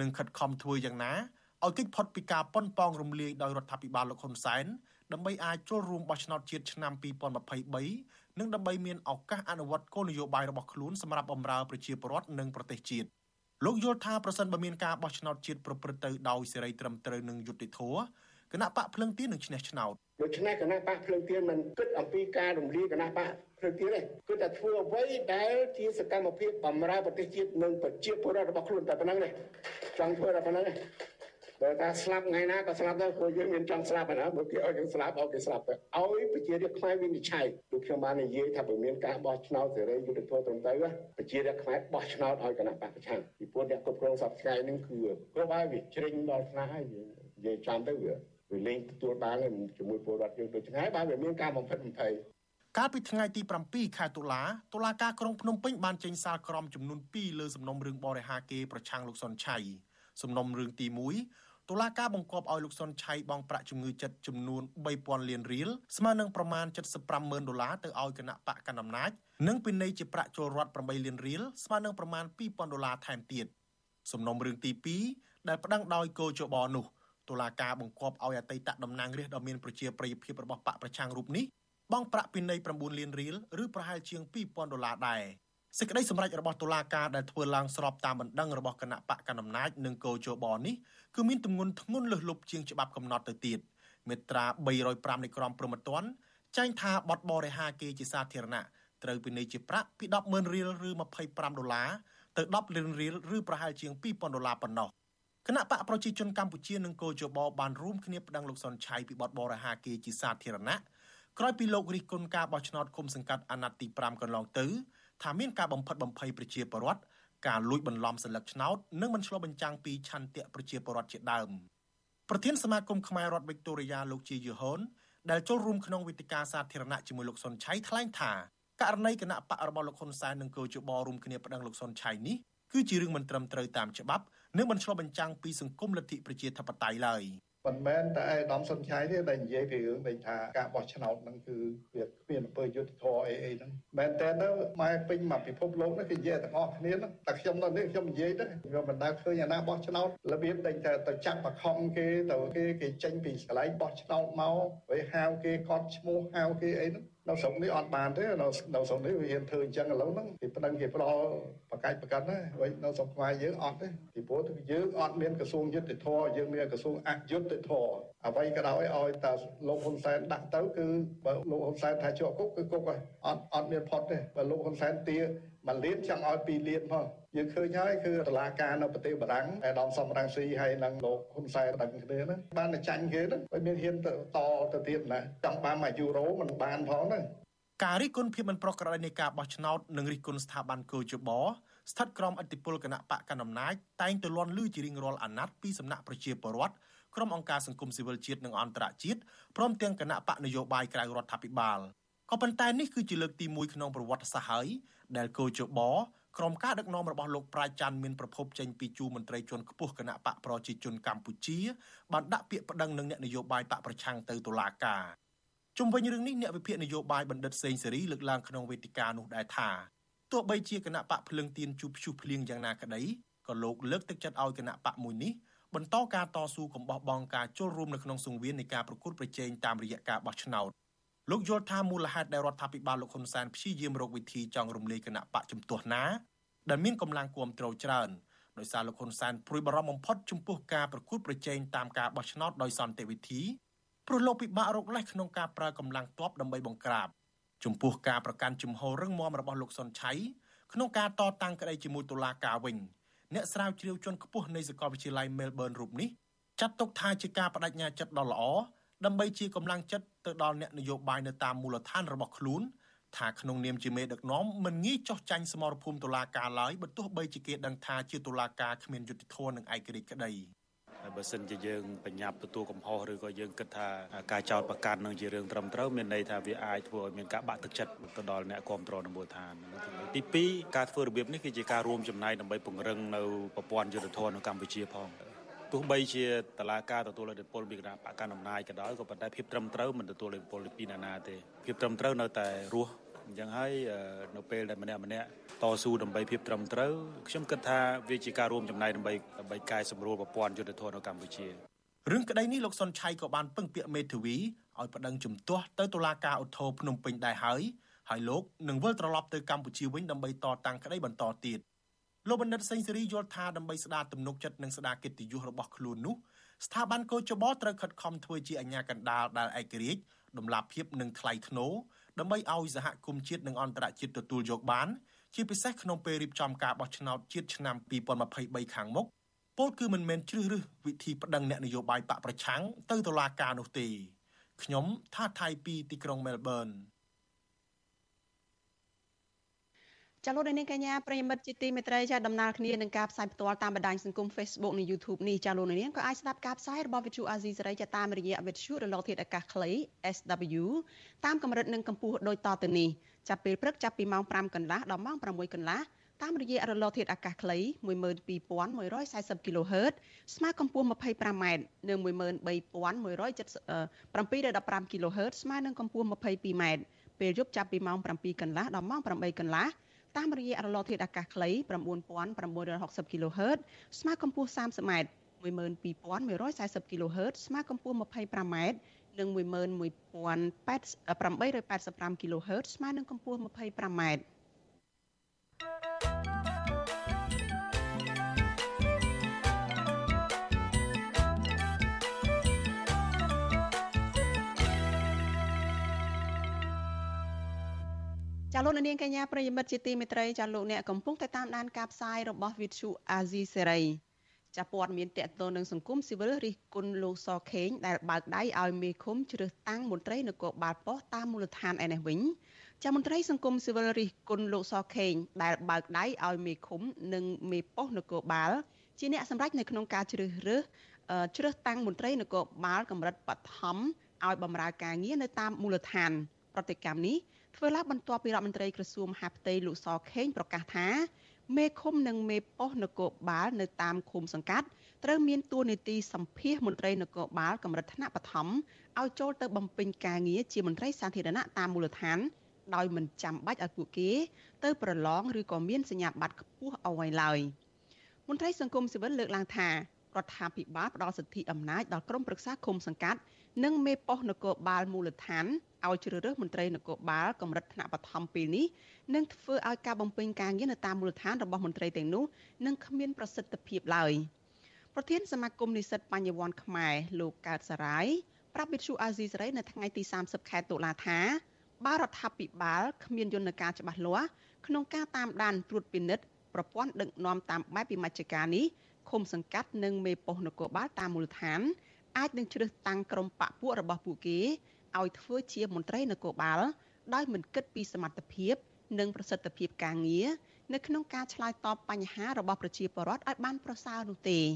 នឹងខិតខំធ្វើយ៉ាងណា ឲ្យគេចផុតពីការប៉ុនប៉ងរំលាយដោយរដ្ឋាភិបាលលោកហ៊ុនសែនដើម្បីអាចចូលរួមបោះឆ្នោតជាតិឆ្នាំ2023និងដើម្បីមានឱកាសអនុវត្តគោលនយោបាយរបស់ខ្លួនសម្រាប់បម្រើប្រជាពលរដ្ឋនិងប្រទេសជាតិលោកយល់ថាប្រសិនបើមានការបោះឆ្នោតជាតិប្រព្រឹត្តទៅដោយសេរីត្រឹមត្រូវនិងយុត្តិធម៌គណៈបកភ្លឹងទៀននឹងឈ្នះឆ្នោតដូច្នេះគណៈបកភ្លឹងទៀនមិនគិតអំពីការរំលាយគណៈបកភ្លឹងទៀនទេគឺតែធ្វើអ្វីដែលជាសកម្មភាពបម្រើប្រទេសជាតិនិងប្រជាពលរដ្ឋរបស់ខ្លួនតែប៉ុណ្្នឹងទេចង់ធ្វើតែប៉ុណ្្នឹងទេ បើថាស្លាប់ថ្ងៃណាក៏ស្លាប់ដែរព្រោះយើងមានចង់ស្លាប់ណាបើគេឲ្យយើងស្លាប់ឲ្យគេស្លាប់ទៅឲ្យប្រជារាស្ត្រខ្មែរវិនិច្ឆ័យដូចខ្ញុំបាននិយាយថាបើមានការបោះឆ្នោតសេរីយុត្តិធម៌ត្រឹមត្រូវប្រជារាស្ត្រខ្មែរបោះឆ្នោតឲ្យគណៈបកប្រឆាំងពីព្រោះអ្នកគ្រប់គ្រងសពថ្ងៃហ្នឹងគឺគ្រប់ហើយវាជ្រិញដល់ថ្នាក់ហើយនិយាយចាំទៅវាវាលេងទទួលបានជាមួយពលរដ្ឋយើងដូចថ្ងៃបើវាមានការបំផិតបំភ័យកាលពីថ្ងៃទី7ខែតុលាតុលាការក្រុងភ្នំពេញបានចេញសាលក្រមចំនួន2លើសំណុំរឿងបរិហាគេប្រឆាំងលោកសុនឆៃ សំណុំរឿងទី1តុលាការបង្គាប់ឲ្យលោកសុនឆៃបង់ប្រាក់ជំងឺចិត្តចំនួន3000លានរៀលស្មើនឹងប្រមាណ750,000ដុល្លារទៅឲ្យគណៈបកកណ្ដាលអំណាចនិងពិន័យជាប្រាក់ចូលរដ្ឋ8លានរៀលស្មើនឹងប្រមាណ2000ដុល្លារថែមទៀតសំណុំរឿងទី2ដែលប្តឹងដោយកោជបនោះតុលាការបង្គាប់ឲ្យអតីតតំណាងរាស្ត្រដ៏មានប្រជាប្រិយភាពរបស់បកប្រឆាំងរូបនេះបង់ប្រាក់ពិន័យ9លានរៀលឬប្រហែលជាង2000ដុល្លារដែរ សេចក្តីសម្រេចរបស់តុលាការដែលធ្វើឡើងស្របតាមបណ្ដឹងរបស់គណៈបកកណ្ដាលអំណាចនិងកោជបនេះគឺមានទម្ងន់ធ្ងន់លើសលប់ជាងច្បាប់កំណត់ទៅទៀតមាត្រា305នៃក្រមព្រហ្មទណ្ឌចែងថាបទបរិហាគេជាសាធារណៈត្រូវពិន័យជាប្រាក់ពី100000រៀលឬ25ដុល្លារទៅ10លានរៀលឬប្រហែលជាង2000ដុល្លារប៉ុណ្ណោះគណៈបកប្រជាជនកម្ពុជានិងកោជបបានរួមគ្នាប្តឹងលោកសុនឆៃពីបទបរិហាគេជាសាធារណៈក្រោយពីលោករិះគន់ការបោះឆ្នោតគុំសង្កាត់អាណត្តិទី5កន្លងទៅ ថាមានការបំផិតបំភ័យប្រជាពលរដ្ឋការលួចបន្លំសិលឹកឆ្នោតនិងមិនឆ្លុះបញ្ចាំងពីឆន្ទៈប្រជាពលរដ្ឋជាដើមប្រធានសមាគមខ្មែររដ្ឋវិកតូរីយ៉ាលោកជាយូហុនដែលចូលរួមក្នុងវេទិកាសាធារណៈជាមួយលោកសុនឆៃថ្លែងថាករណីគណៈបករបស់លោកហ៊ុនសែននិងកោជបរួមគ្នាប្តឹងលោកសុនឆៃនេះគឺជារឿងមិនត្រឹមត្រូវតាមច្បាប់និងមិនឆ្លុះបញ្ចាំងពីសង្គមលទ្ធិប្រជាធិបតេយ្យឡើយ។ មិនមែនតែឯកឧត្តមសុនឆៃទេដែលនិយាយពីរឿងដែលថាការបោះឆ្នោតហ្នឹងគឺវាគ្មានអំពើយុត្តិធម៌អីអីហ្នឹងមែនតើទៅម៉ែពេញមកពិភពលោកហ្នឹងគឺនិយាយទាំងអស់គ្នាហ្នឹងតែខ្ញុំនៅនេះខ្ញុំនិយាយទៅខ្ញុំមិនដែលឃើញអាណាបោះឆ្នោតរបៀបដែលថាទៅចាប់បខំគេទៅគេគេចេញពីកន្លែងបោះឆ្នោតមកហើយហៅគេកត់ឈ្មោះហៅគេអីហ្នឹង នៅស្រុកនេះអត់បានទេនៅនៅស្រុកនេះវាហ៊ានធ្វើអញ្ចឹងឥឡូវហ្នឹងគេប្តឹងគេផ្ដោបកាច់ប្រកាន់ណាវិញនៅស្រុកខ្មែរយើងអត់ទេពីព្រោះយើងអត់មានក្រសួងយុទ្ធភ័ពយើងមានក្រសួងអយុត្តិធម៌អ្វីក៏ដោយឲ្យតែលោកហ៊ុនសែនដាក់ទៅគឺបើលោកហ៊ុនសែនថាជាប់គុកគឺគុកហើយអត់អត់មានផុតទេបើលោកហ៊ុនសែនទាមួយលានចង់ឲ្យពីរលានផង យើងឃើញហើយគឺតឡាការនៅប្រទេសបារាំងឯកឧត្តមសំរងស៊ីហើយនឹងលោកហ៊ុនសែនដឹងគ្នាហ្នឹងបានតែចាញ់គេហ្នឹងហើយមានហ៊ានទៅតទៅទៀតណាចង់បានមួយយូរ៉ូមិនបានផងហ្នឹងការរិះគន់ភាពមិនប្រក្រតីនៃការបោះឆ្នោតនិងរិះគន់ស្ថាប័នកោជបស្ថិតក្រោមឥទ្ធិពលគណៈបកកណ្ដាលអំណាចតែងទៅលន់លឺជារៀងរាល់អាណត្តិពីសំណាក់ប្រជាពលរដ្ឋក្រុមអង្គការសង្គមស៊ីវិលជាតិនិងអន្តរជាតិព្រមទាំងគណៈបកនយោបាយក្រៅរដ្ឋាភិបាលក៏ប៉ុន្តែនេះគឺជាលើកទី1ក្នុងប្រវត្តិសាស្ត្រហើយដែលកោជប ក្រុមការដឹកនាំរបស់លោកប្រាជ្ញច័ន្ទមានប្រភពចេញពីជួរមន្ត្រីជាន់ខ្ពស់គណៈបកប្រជាជនកម្ពុជាបានដាក់ពាក្យប្តឹងនឹងអ្នកនយោបាយបកប្រឆាំងទៅតុលាការជុំវិញរឿងនេះអ្នកវិភាគនយោបាយបណ្ឌិតសេងសេរីលើកឡើងក្នុងវេទិកានោះដែរថាទោះបីជាគណៈបកភ្លឹងទៀនជួបព្យុះភ្លៀងយ៉ាងណាក្តីក៏លោកលើកទឹកចិត្តឲ្យគណៈបកមួយនេះបន្តការតស៊ូកំបោះបង់ការចូលរួមនៅក្នុងសង្វៀននៃការប្រកួតប្រជែងតាមរយៈការបោះឆ្នោត លោកយល់ថាមូលហេតុដែលរដ្ឋាភិបាលលោកហ៊ុនសែនព្យាយាមរកវិធីចង់រំលាយគណៈបកជំទាស់ណាដែលមានកម្លាំងគ្រប់គ្រងច្រើនដោយសារលោកហ៊ុនសែនព្រួយបារម្ភបំផុតចំពោះការប្រកួតប្រជែងតាមការបោះឆ្នោតដោយសន្តិវិធីព្រោះលោកពិបាករកលេសក្នុងការប្រើកម្លាំងទ័ពដើម្បីបង្ក្រាបចំពោះការប្រកាន់ជំហររឹងមាំរបស់លោកសុនឆៃក្នុងការតតាំងក្តីជាមួយតុលាការវិញអ្នកស្រាវជ្រាវជាន់ខ្ពស់នៃសាកលវិទ្យាល័យ Melbourne រូបនេះចាត់ទុកថាជាការបដិញ្ញាចិត្តដ៏ល្អ ដើម្បីជាកម្លាំងចិត្តទៅដល់អ្នកនយោបាយនៅតាមមូលដ្ឋានរបស់ខ្លួនថាក្នុងនាមជាមេដឹកនាំមិនងាយចោះចាញ់សមរភូមិតុលាការឡើយបើទោះបីជាគេដឹងថាជាតុលាការគ្មានយុត្តិធម៌និងឯករាជ្យក្តីហើយបើសិនជាយើងបញ្ញាប់ទទួលកំហុសឬក៏យើងគិតថាការចោទប្រកាន់នឹងជារឿងត្រឹមត្រូវមានន័យថាវាអាចធ្វើឲ្យមានការបាក់ទឹកចិត្តទៅដល់អ្នកគ្រប់គ្រងនៅមូលដ្ឋានទី2ការធ្វើរបៀបនេះគឺជាការរួមចំណែកដើម្បីពង្រឹងនៅប្រព័ន្ធយុត្តិធម៌នៅកម្ពុជាផង ទោះបីជាតឡាការទទួលឥទ្ធិពលពីគណៈបកកណ្ដាលអំណាចក៏ដោយក៏ប៉ុន្តែភាពត្រឹមត្រូវមិនទទួលឥទ្ធិពលពីណាណាទេភាពត្រឹមត្រូវនៅតែរស់អញ្ចឹងហើយនៅពេលដែលម្នាក់ម្នាក់តស៊ូដើម្បីភាពត្រឹមត្រូវខ្ញុំគិតថាវាជាការរួមចំណែកដើម្បីដើម្បីកែសម្រួលប្រព័ន្ធយុទ្ធធម៌នៅកម្ពុជារឿងក្តីនេះលោកសុនឆៃក៏បានពឹងពាក្យមេធាវីឲ្យប្តឹងជំទាស់ទៅតុលាការឧទ្ធរភ្នំពេញដែរហើយហើយលោកនឹងវិលត្រឡប់ទៅកម្ពុជាវិញដើម្បីតតាំងក្តីបន្តទៀត លោកបណ្ឌិតសេងសេរីយល់ថាដើម្បីស្ដារទំនុកចិត្តនិងស្ដារកិត្តិយសរបស់ខ្លួននោះស្ថាប័នកោចបត្រូវខិតខំធ្វើជាអាជ្ញាកណ្ដាលដែលឯករាជ្យដំណាភាពនិងថ្លៃថ្នូរដើម្បីឲ្យសហគមន៍ជាតិនិងអន្តរជាតិទទួលយកបាន ជាពិសេសក្នុងពេលរៀបចំការបោះឆ្នោតជាតិឆ្នាំ2023ខាងមុខពលគឺមិនមែនជ្រើសរើសវិធីប្តឹងអ្នកនយោបាយបកប្រឆាំងទៅតុលាការនោះទេខ្ញុំថាថៃពីទីក្រុងមែលប៊ន ចាលោកនាងកញ្ញាប្រិយមិត្តជាទីមេត្រីចាដំណើរគ្នានឹងការផ្សាយផ្ទាល់តាមបណ្ដាញសង្គម Facebook និង YouTube នេះចាលោកនាងក៏អាចស្ដាប់ការផ្សាយរបស់ Vithu Azizi សេរីចាតាមរយៈ Vithu រលកធាតុអាកាសខ្លី SW តាមកម្រិតនិងកម្ពស់ដូចតទៅនេះចាប់ពេលព្រឹកចាប់ពីម៉ោង5កន្លះដល់ម៉ោង6កន្លះតាមរយៈរលកធាតុអាកាសខ្លី12140 kHz ស្មើកម្ពស់ 25m និង13170 kHz ស្មើនឹងកម្ពស់ 22m ពេលយប់ចាប់ពីម៉ោង7កន្លះដល់ម៉ោង8កន្លះ តាមរយៈរលកធាតុអាកាសខ្លី9960 kHz ស្មើកម្ពស់ 30m 12140 kHz ស្មើកម្ពស់ 25m និង11885 kHz ស្មើនឹងកម្ពស់ 25m ចាលោកនាងកញ្ញាប្រិយមិត្តជាទីមេត្រីចាលោកអ្នកកំពុងតែតាមដានការផ្សាយរបស់ Vithu Azizi Serai ចាព័ត៌មានតកតងនឹងសង្គមស៊ីវិលរិះគន់លោកសខេងដែលបើកដៃឲ្យមេឃុំជ្រើសតាំងមន្ត្រីនគរបាលប៉ុស្តិ៍តាមមូលដ្ឋានឯនេះវិញចាមន្ត្រីសង្គមស៊ីវិលរិះគន់លោកសខេងដែលបើកដៃឲ្យមេឃុំនិងមេប៉ុស្តិ៍នគរបាលជាអ្នកសម្រេចនៅក្នុងការជ្រើសរើសជ្រើសតាំងមន្ត្រីនគរបាលកម្រិតបឋមឲ្យបម្រើការងារនៅតាមមូលដ្ឋានប្រតិកម្មនេះ ធ្វើឡើងបន្ទាប់ពីរដ្ឋមន្ត្រីក្រសួងមហាផ្ទៃលោកសខេងប្រកាសថាមេឃុំនិងមេប៉ុស្តិ៍នគរបាលនៅតាមឃុំសង្កាត់ត្រូវមានតួនាទីសម្ភាសមន្ត្រីនគរបាលកម្រិតថ្នាក់បឋមឲ្យចូលទៅបំពេញការងារជាមន្ត្រីសាធារណៈតាមមូលដ្ឋានដោយមិនចាំបាច់ឲ្យពួកគេ ទៅប្រឡងឬក៏មានសញ្ញាបត្រខ្ពស់អ្វីឡើយមន្ត្រីសង្គមស៊ីវិលលើកឡើងថារដ្ឋាភិបាលផ្ដល់សិទ្ធិអំណាចដល់ក្រុមប្រឹក្សាឃុំសង្កាត់និងមេប៉ុស្តិ៍នគរបាលមូលដ្ឋាន ឲ្យជ្រើសរើសមន្ត្រីនគរបាលកម្រិតថ្នាក់បឋមពេលនេះនឹងធ្វើឲ្យការបំពេញការងារនៅតាមមូលដ្ឋានរបស់មន្ត្រីទាំងនោះនឹងគ្មានប្រសិទ្ធភាពឡើយប្រធានសមាគមនិស្សិតបញ្ញវន្តខ្មែរលោកកើតសរាយប្រាប់វិទ្យុអាស៊ីសេរីនៅថ្ងៃទី30ខែតុលាថាបើរដ្ឋាភិបាលគ្មានយន្តការច្បាស់លាស់ក្នុងការតាមដានត្រួតពិនិត្យប្រព័ន្ធដឹកនាំតាមបែបវិមជ្ឈការនេះឃុំសង្កាត់និងមេប៉ុស្តិ៍នគរបាលតាមមូលដ្ឋានអាចនឹងជ្រើសតាំងក្រុមបកពួករបស់ពួកគេ ឲ្យធ្វើជាមន្ត្រីនគរបាលដោយមិនគិតពីសមត្ថភាព និងប្រសិទ្ធភាពការងារនៅក្នុងការឆ្លើយតបបញ្ហារបស់ប្រជាពលរដ្ឋឲ្យបានប្រសើរនោះទេ។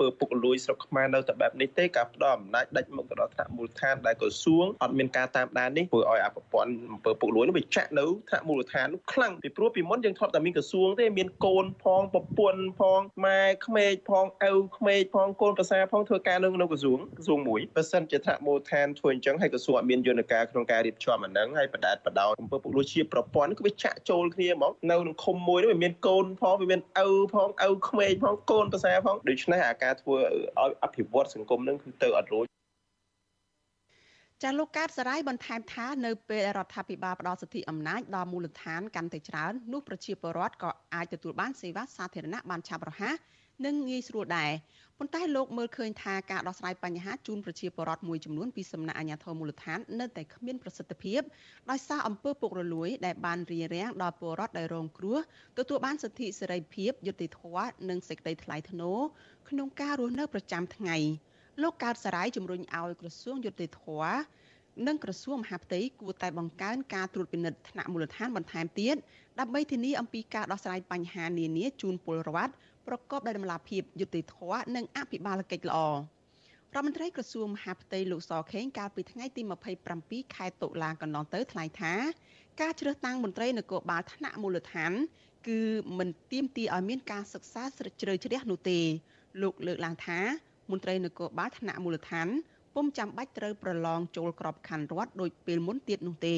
ពើពុករលួយស្រុកខ្មែរនៅតែបែបនេះទេការផ្ដល់អំណាចដាច់មុខទៅដល់ថ្នាក់មូលដ្ឋានដែលក្រសួងអត់មានការតាមដាននេះធ្វើឲ្យអាប្រព័ន្ធអំពើពុករលួយនេះវាចាក់នៅថ្នាក់មូលដ្ឋាននោះខ្លាំងពីព្រោះពីមុនយើងធ្លាប់តែមានក្រសួងទេមានកូនផងប្រពន្ធផងម៉ែក្មេកផងឪក្មេកផងកូនប្រសាផងធ្វើការនៅក្នុងក្រសួងក្រសួងមួយបើសិនជាថ្នាក់មូលដ្ឋានធ្វើអញ្ចឹងហើយក្រសួងអត់មានយន្តការក្នុងការរៀបចំអាហ្នឹងហើយបដាតបដោតអំពើពុករលួយជាប្រព័ន្ធគឺវាចាក់ចូលគ្នាហ្មងនៅក្នុងឃុំមួយនោះវាមានកូនផងវាមានឪផងឪក្មេកផងកូនប្រសាផងដូច្នេះអាការធ្វើឲ្យអភិវឌ្ឍសង្គមនឹងគឺទៅអត់រួចចាលោកកើតសរាយបន្ថែមថានៅពេលរដ្ឋាភិបាលផ្ដល់សិទ្ធិអំណាចដល់មូលដ្ឋានកាន់តែច្រើននោះប្រជាពលរដ្ឋក៏អាចទទួលបានសេវាសាធារណៈបានឆាប់រហ័សនិងងាយស្រួលដែរប៉ុន្តែលោកមើលឃើញថាការដោះស្រាយបញ្ហាជូនប្រជាពលរដ្ឋមួយចំនួនពីសំណាក់អាជ្ញាធរមូលដ្ឋាននៅតែគ្មានប្រសិទ្ធភាពដោយសារអំពើពុករលួយដែលបានរារាំងដល់ពលរដ្ឋដែលរងគ្រោះទទួលបានសិទ្ធិសេរីភាពយុត្តិធម៌និងសេចក្តីថ្លៃថ្នូរ ក្នុងការរស់នៅប្រចាំថ្ងៃលោកកើតសរាយជំរុញឲ្យក្រសួងយុត្តិធម៌និងក្រសួងមហាផ្ទៃគួរតែបង្កើនការត្រួតពិនិត្យថ្នាក់មូលដ្ឋានបន្ថែមទៀតដើម្បីធានាអំពីការដោះស្រាយបញ្ហានានាជូនពលរដ្ឋប្រកបដោយតម្លាភាពយុត្តិធម៌និងអភិបាលកិច្ចល្អរដ្ឋមន្ត្រីក្រសួងមហាផ្ទៃលោកសខេងកាលពីថ្ងៃទី27ខែតុលាកន្លងទៅថ្លែងថា ការជ្រើសតាំងមន្ត្រីនគរបាលថ្នាក់មូលដ្ឋាន គឺមិនទាមទារឲ្យមានការសិក្សាស្រាវជ្រាវជ្រះនោះទេ លោកលើកឡើងថាមន្ត្រីនគរបាលថ្នាក់មូលដ្ឋានពុំចាំបាច់ត្រូវប្រឡងចូលក្របខ័ណ្ឌរដ្ឋដោយពេលមុនទៀតនោះទេ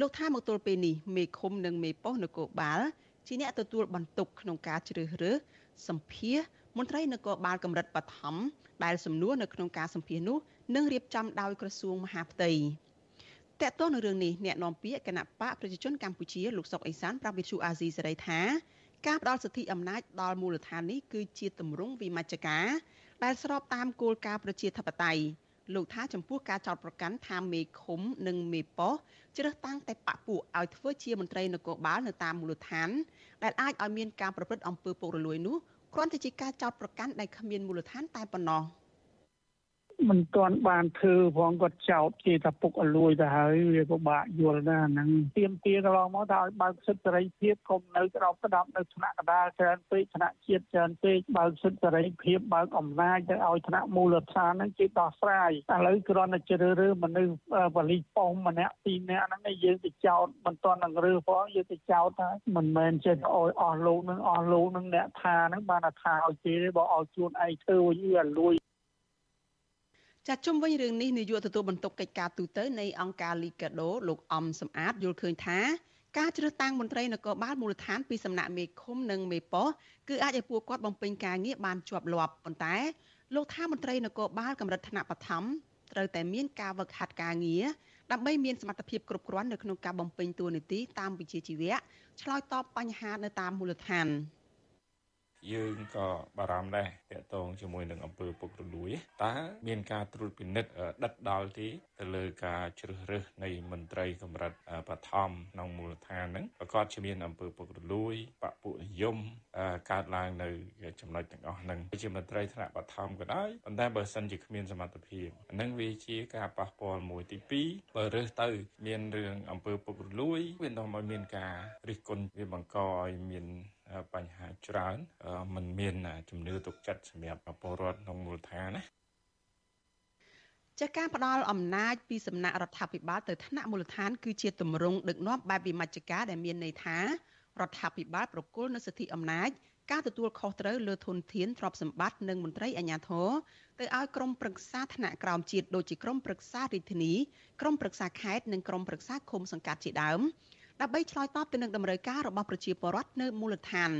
លោកថាមកទល់ពេលនេះមេឃុំនិងមេប៉ុស្តិ៍នគរបាលជាអ្នកទទួលបន្ទុកក្នុងការជ្រើសរើសសម្ភាសមន្ត្រីនគរបាលកម្រិតបឋមដែលសំណួរនៅក្នុងការសម្ភាសនោះនឹងរៀបចំដោយក្រសួងមហាផ្ទៃតកតទៅនឹងរឿងនេះអ្នកនាំពាក្យគណៈបកប្រជាជនកម្ពុជាលោកសុកអេសានប្រាប់វិទ្យុអាស៊ីសេរីថា ការផ្ដល់សិទ្ធិអំណាចដល់មូលដ្ឋាននេះគឺជាទម្រង់វិមជ្ឈការដែលស្របតាមគោលការណ៍ប្រជាធិបតេយ្យលោកថាចំពោះការចោទប្រកាន់ថាមេឃុំនិងមេប៉ោះជ្រើសតាំងតែបពពួកឲ្យធ្វើជាមន្ត្រីនគរបាលនៅតាមមូលដ្ឋានដែលអាចឲ្យមានការប្រព្រឹត្តអំពើពុករលួយនោះគ្រាន់តែជាការចោទប្រកាន់ដែលគ្មានមូលដ្ឋានតែប៉ុណ្ណោះ។ មិនទាន់បានធ្វើផងគាត់ចោតជាថាពុកអលួយទៅហើយវាពិបាកយល់ណាហ្នឹងទៀមទាកន្លងមកថាឲ្យបើកសិទ្ធិសេរីភាពកុំនៅក្តោបក្តាប់នៅថ្នាក់កដាលច្រើនពេកថ្នាក់ជាតិច្រើនពេកបើកសិទ្ធិសេរីភាពបើកអំណាចទៅឲ្យថ្នាក់មូលដ្ឋានហ្នឹងជាដោះស្រាយឥឡូវគ្រាន់តែជ្រើសរើសមនុស្សបលិប៉ុងម្នាក់ពីរនាក់ហ្នឹងយើងទៅចោតមិនទាន់នឹងរើសផងយើងទៅចោតថាមិនមែនចេះឲ្យអស់លោកនឹងអស់លោកនឹងអ្នកថាហ្នឹងបានថាឲ្យគេទេបើឲ្យខ្លួនឯងធ្វើវិញវាលួយ ចាជុំវិញរឿងនេះនាយកទទួលបន្ទុកកិច្ចការទូតនៃអង្គការលីកាដូលោកអំសំអាតយល់ឃើញថាការជ្រើសតាំងមន្ត្រីនគរបាលមូលដ្ឋានពីសំណាក់មេឃុំនិងមេប៉ោះគឺអាចឲ្យពួកគាត់បំពេញការងារបានជាប់លាប់ប៉ុន្តែលោកថាមន្ត្រីនគរបាលកម្រិតថ្នាក់បឋមត្រូវតែមានការវឹកហាត់ការងារដើម្បីមានសមត្ថភាពគ្រប់គ្រាន់នៅក្នុងការបំពេញតួនាទីតាមវិជ្ជាជីវៈឆ្លើយតបបញ្ហានៅតាមមូលដ្ឋាន។ យើងក៏បារម្ភដែរតកតងជាមួយនឹងអំពើពុករលួយតើមានការត្រួតពិនិត្យដិតដល់ទេទៅលើការជ្រើសរើសនៃមន្ត្រីកម្រិតបឋមក្នុងមូលដ្ឋានហ្នឹងប្រកាសជាមានអំពើពុករលួយបពុនិយមកើតឡើងនៅចំណុចទាំងអស់ហ្នឹងជាមន្ត្រីថ្នាក់បឋមក៏ដោយប៉ុន្តែបើសិនជាគ្មានសមត្ថភាពហ្នឹងវាជាការប៉ះពាល់មួយទី2បើរើសទៅ មានរឿងអំពើពុករលួយវានាំឲ្យមានការរិះគន់វាបង្កឲ្យមាន បញ្ហាច្រើនมันមានជំនឿទុកចិត្តសម្រាប់ពលរដ្ឋក្នុងមូលដ្ឋានណាចាការផ្ដាល់អំណាចពីសំណាក់រដ្ឋាភិបាលទៅថ្នាក់មូលដ្ឋានគឺជាទម្រង់ដឹកនាំបែបវិមជ្ឈការដែលមានន័យថារដ្ឋាភិបាលប្រគល់នូវសិទ្ធិអំណាចការទទួលខុសត្រូវលើធនធានទ្រព្យសម្បត្តិនិងមន្ត្រីអាជ្ញាធរទៅឲ្យក្រមប្រឹក្សាថ្នាក់ក្រោមជាតិដូចជាក្រមប្រឹក្សារាជធានីក្រមប្រឹក្សាខេត្តនិងក្រមប្រឹក្សាឃុំសង្កាត់ជាដើម ដើម្បីឆ្លើយតបទៅនឹងតម្រូវការរបស់ប្រជាពលរដ្ឋនៅមូលដ្ឋាន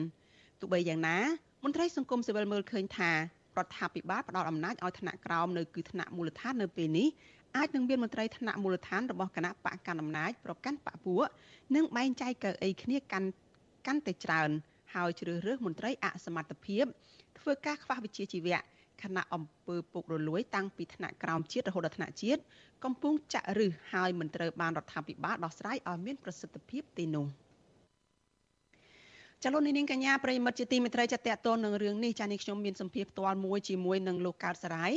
ទោះបីយ៉ាងណាមន្ត្រីសង្គមស៊ីវិលមើលឃើញថារដ្ឋាភិបាលផ្ដល់អំណាចឲ្យថ្នាក់ក្រោមនៅគឺថ្នាក់មូលដ្ឋាននៅពេលនេះអាចនឹងមានមន្ត្រីថ្នាក់មូលដ្ឋានរបស់គណៈបកកណ្ដាលអំណាចប្រកាន់បកពួកនិងបែងចែកកៅអីគ្នាកាន់កាន់តែច្រើន ហើយជ្រើសរើសមន្ត្រីអសមត្ថភាពធ្វើការខ្វះវិជ្ជាជីវៈ គណៈអង្គើពុករលួយតាំងពីថ្នាក់ក្រោមជាតិរហូតដល់ថ្នាក់ជាតិកំពុងចាក់ឫសហើយមិនត្រូវបានរដ្ឋាភិបាលដោះស្រាយឲ្យមានប្រសិទ្ធភាពទេនោះចលនានាងកញ្ញាប្រិមិត្តជាទីមេត្រីចាត់តតនឹងរឿងនេះចានេះខ្ញុំមានសម្ភារផ្ទាល់មួយជាមួយនឹងលោកកើតសរាយ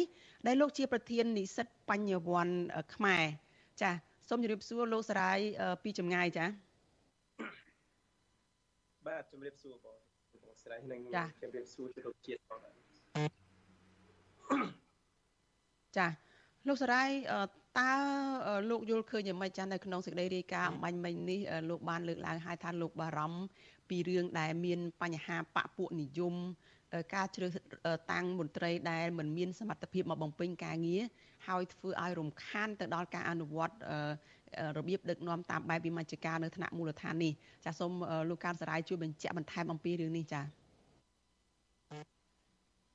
ដែលលោកជាប្រធាននិស្សិតបញ្ញវន្តខ្មែរចាសូមជម្រាបសួរលោកសរាយពីចម្ងាយចាបាទជម្រាបសួរបងបងស្រីនិងជម្រាបសួរជលោកជាតិបង ចាលោកសរាយតើលោកយល់ឃើញយ៉ាងម៉េចចានៅក្នុងសេចក្តីរាយការណ៍អំបញ្ញមិញនេះលោកបានលើកឡើងហើយថាលោកបារម្ភពីរឿងដែលមានបញ្ហាបពពួកនិយមការជ្រើសតាំងមន្ត្រីដែលមិនមានសមត្ថភាពមកបំពេញការងារហើយធ្វើឲ្យរំខានទៅដល់ការអនុវត្តរបៀបដឹកនាំតាមបែបវិមជ្ឈការនៅថ្នាក់មូលដ្ឋាននេះចាសូមលោកកានសរាយជួយបញ្ជាក់បន្ថែមអំពីរឿងនេះចា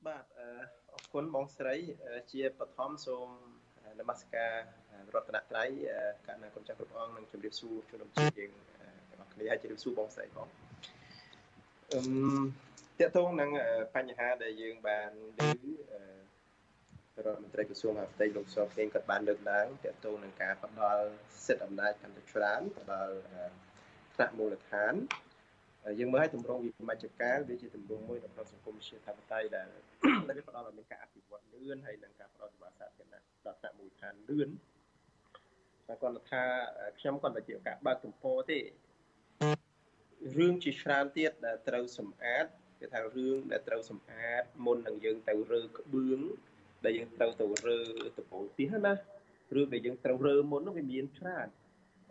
បាទអរ គុណបងស្រី ជាបឋមសូមនមស្ការរតនត្រ័យកណ្ណាគុណចាស់គ្រប់អង្គនិងជម្រាបសួរជនរួមជាតិយើងទាំងគ្នាហើយជម្រាបសួរបងស្រីផងអឺតកតងនឹងបញ្ហាដែលយើងបានឮរដ្ឋមន្ត្រីក្រសួងអភិបាលលោកសខេងក៏បានលើកឡើងតកតងនឹងការផ្ដល់សិទ្ធិអំណាចកាន់តែច្រើនផ្ដល់ថ្នាក់មូលដ្ឋាន យើងមើលឲ្យទម្រង់វិមជ្ឈការវាជាទម្រង់មួយនៅក្នុងសង្គមជាធិបតេយ្យដែលដែលវាផ្ដល់ឲ្យមានការអភិវឌ្ឍលឿនហើយនិងការផ្ដល់សេវាសាធារណៈដល់ថ្នាក់មូលដ្ឋានលឿនតែគាត់ថាខ្ញុំគាត់តែជាការបើកទំព័រទេរឿងជាច្រើនទៀតដែលត្រូវសម្អាតគេថារឿងដែលត្រូវសម្អាតមុននឹងយើងទៅរើក្បឿងដែលយើងត្រូវទៅរើដបូលទៀតណារឿងដែលយើងត្រូវរើមុននោះវាមានច្រើន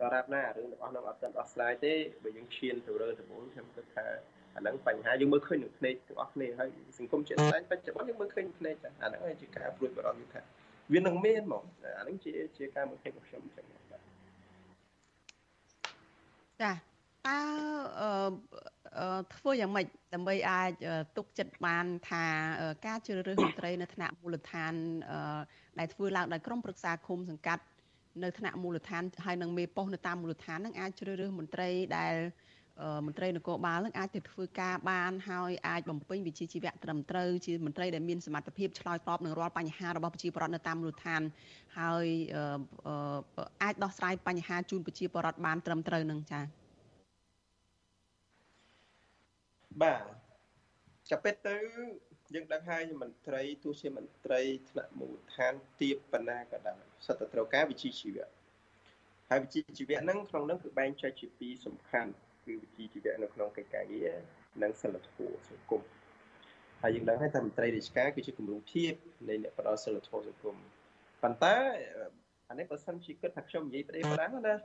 ដរាបណារឿងទាំងអស់នោះអត់ទាន់ដោះស្រាយទេបើយើងឈានទៅរើដបូលខ្ញុំគិតថាអាហ្នឹងបញ្ហាយើងមើលឃើញនឹងភ្នែកទាំងអស់គ្នាហើយសង្គមជាតិស្ដែងបច្ចុប្បន្នយើងមើលឃើញភ្នែកអាហ្នឹងហើយជាការព្រួយបារម្ភថាវានឹងមានហ្មងអាហ្នឹងជាជាការមើលឃើញរបស់ខ្ញុំអញ្ចឹងបាទចាតើអឺធ្វើយ៉ាងម៉េចដើម្បីអាចទុកចិត្តបានថាការជ្រើសរើសមន្ត្រីនៅថ្នាក់មូលដ្ឋានដែលធ្វើឡើងដោយក្រុមប្រឹក្សាឃុំសង្កាត់ នៅថ្នាក់មូលដ្ឋានហើយនឹងមេប៉ុស្តិ៍នៅតាមមូលដ្ឋាននឹងអាចជ្រើសរើសមន្ត្រីដែលមន្ត្រីនគរបាលនឹងអាចទៅធ្វើការបានហើយអាចបំពេញវិជ្ជាជីវៈត្រឹមត្រូវជាមន្ត្រីដែលមានសមត្ថភាពឆ្លើយតបនឹងរាល់បញ្ហារបស់ប្រជាពលរដ្ឋនៅតាមមូលដ្ឋានហើយអាចដោះស្រាយបញ្ហាជូនប្រជាពលរដ្ឋបានត្រឹមត្រូវនឹងចា៎បាទចាប់ពិតទៅយើងដឹងហើយមន្ត្រីទោះជាមន្ត្រីថ្នាក់មូលដ្ឋានទៀបបណ្ណាក៏ដោយ សិតតែត្រូវការវិជ្ជាជីវៈហើយវិជ្ជាជីវៈហ្នឹងក្នុងហ្នឹងគឺបែងចែកជាពីរសំខាន់គឺវិជ្ជាជីវៈនៅក្នុងកិច្ចការងារនិងសិលធម៌សង្គមហើយយើងដឹងហើយថាមន្ត្រីរាជការគឺជាគំរូភាពនៃអ្នកផ្ដល់សិលធម៌សង្គមប៉ុន្តែអានេះបើសិនជាគិតថាខ្ញុំនិយាយប្រទេសប្រាំងណា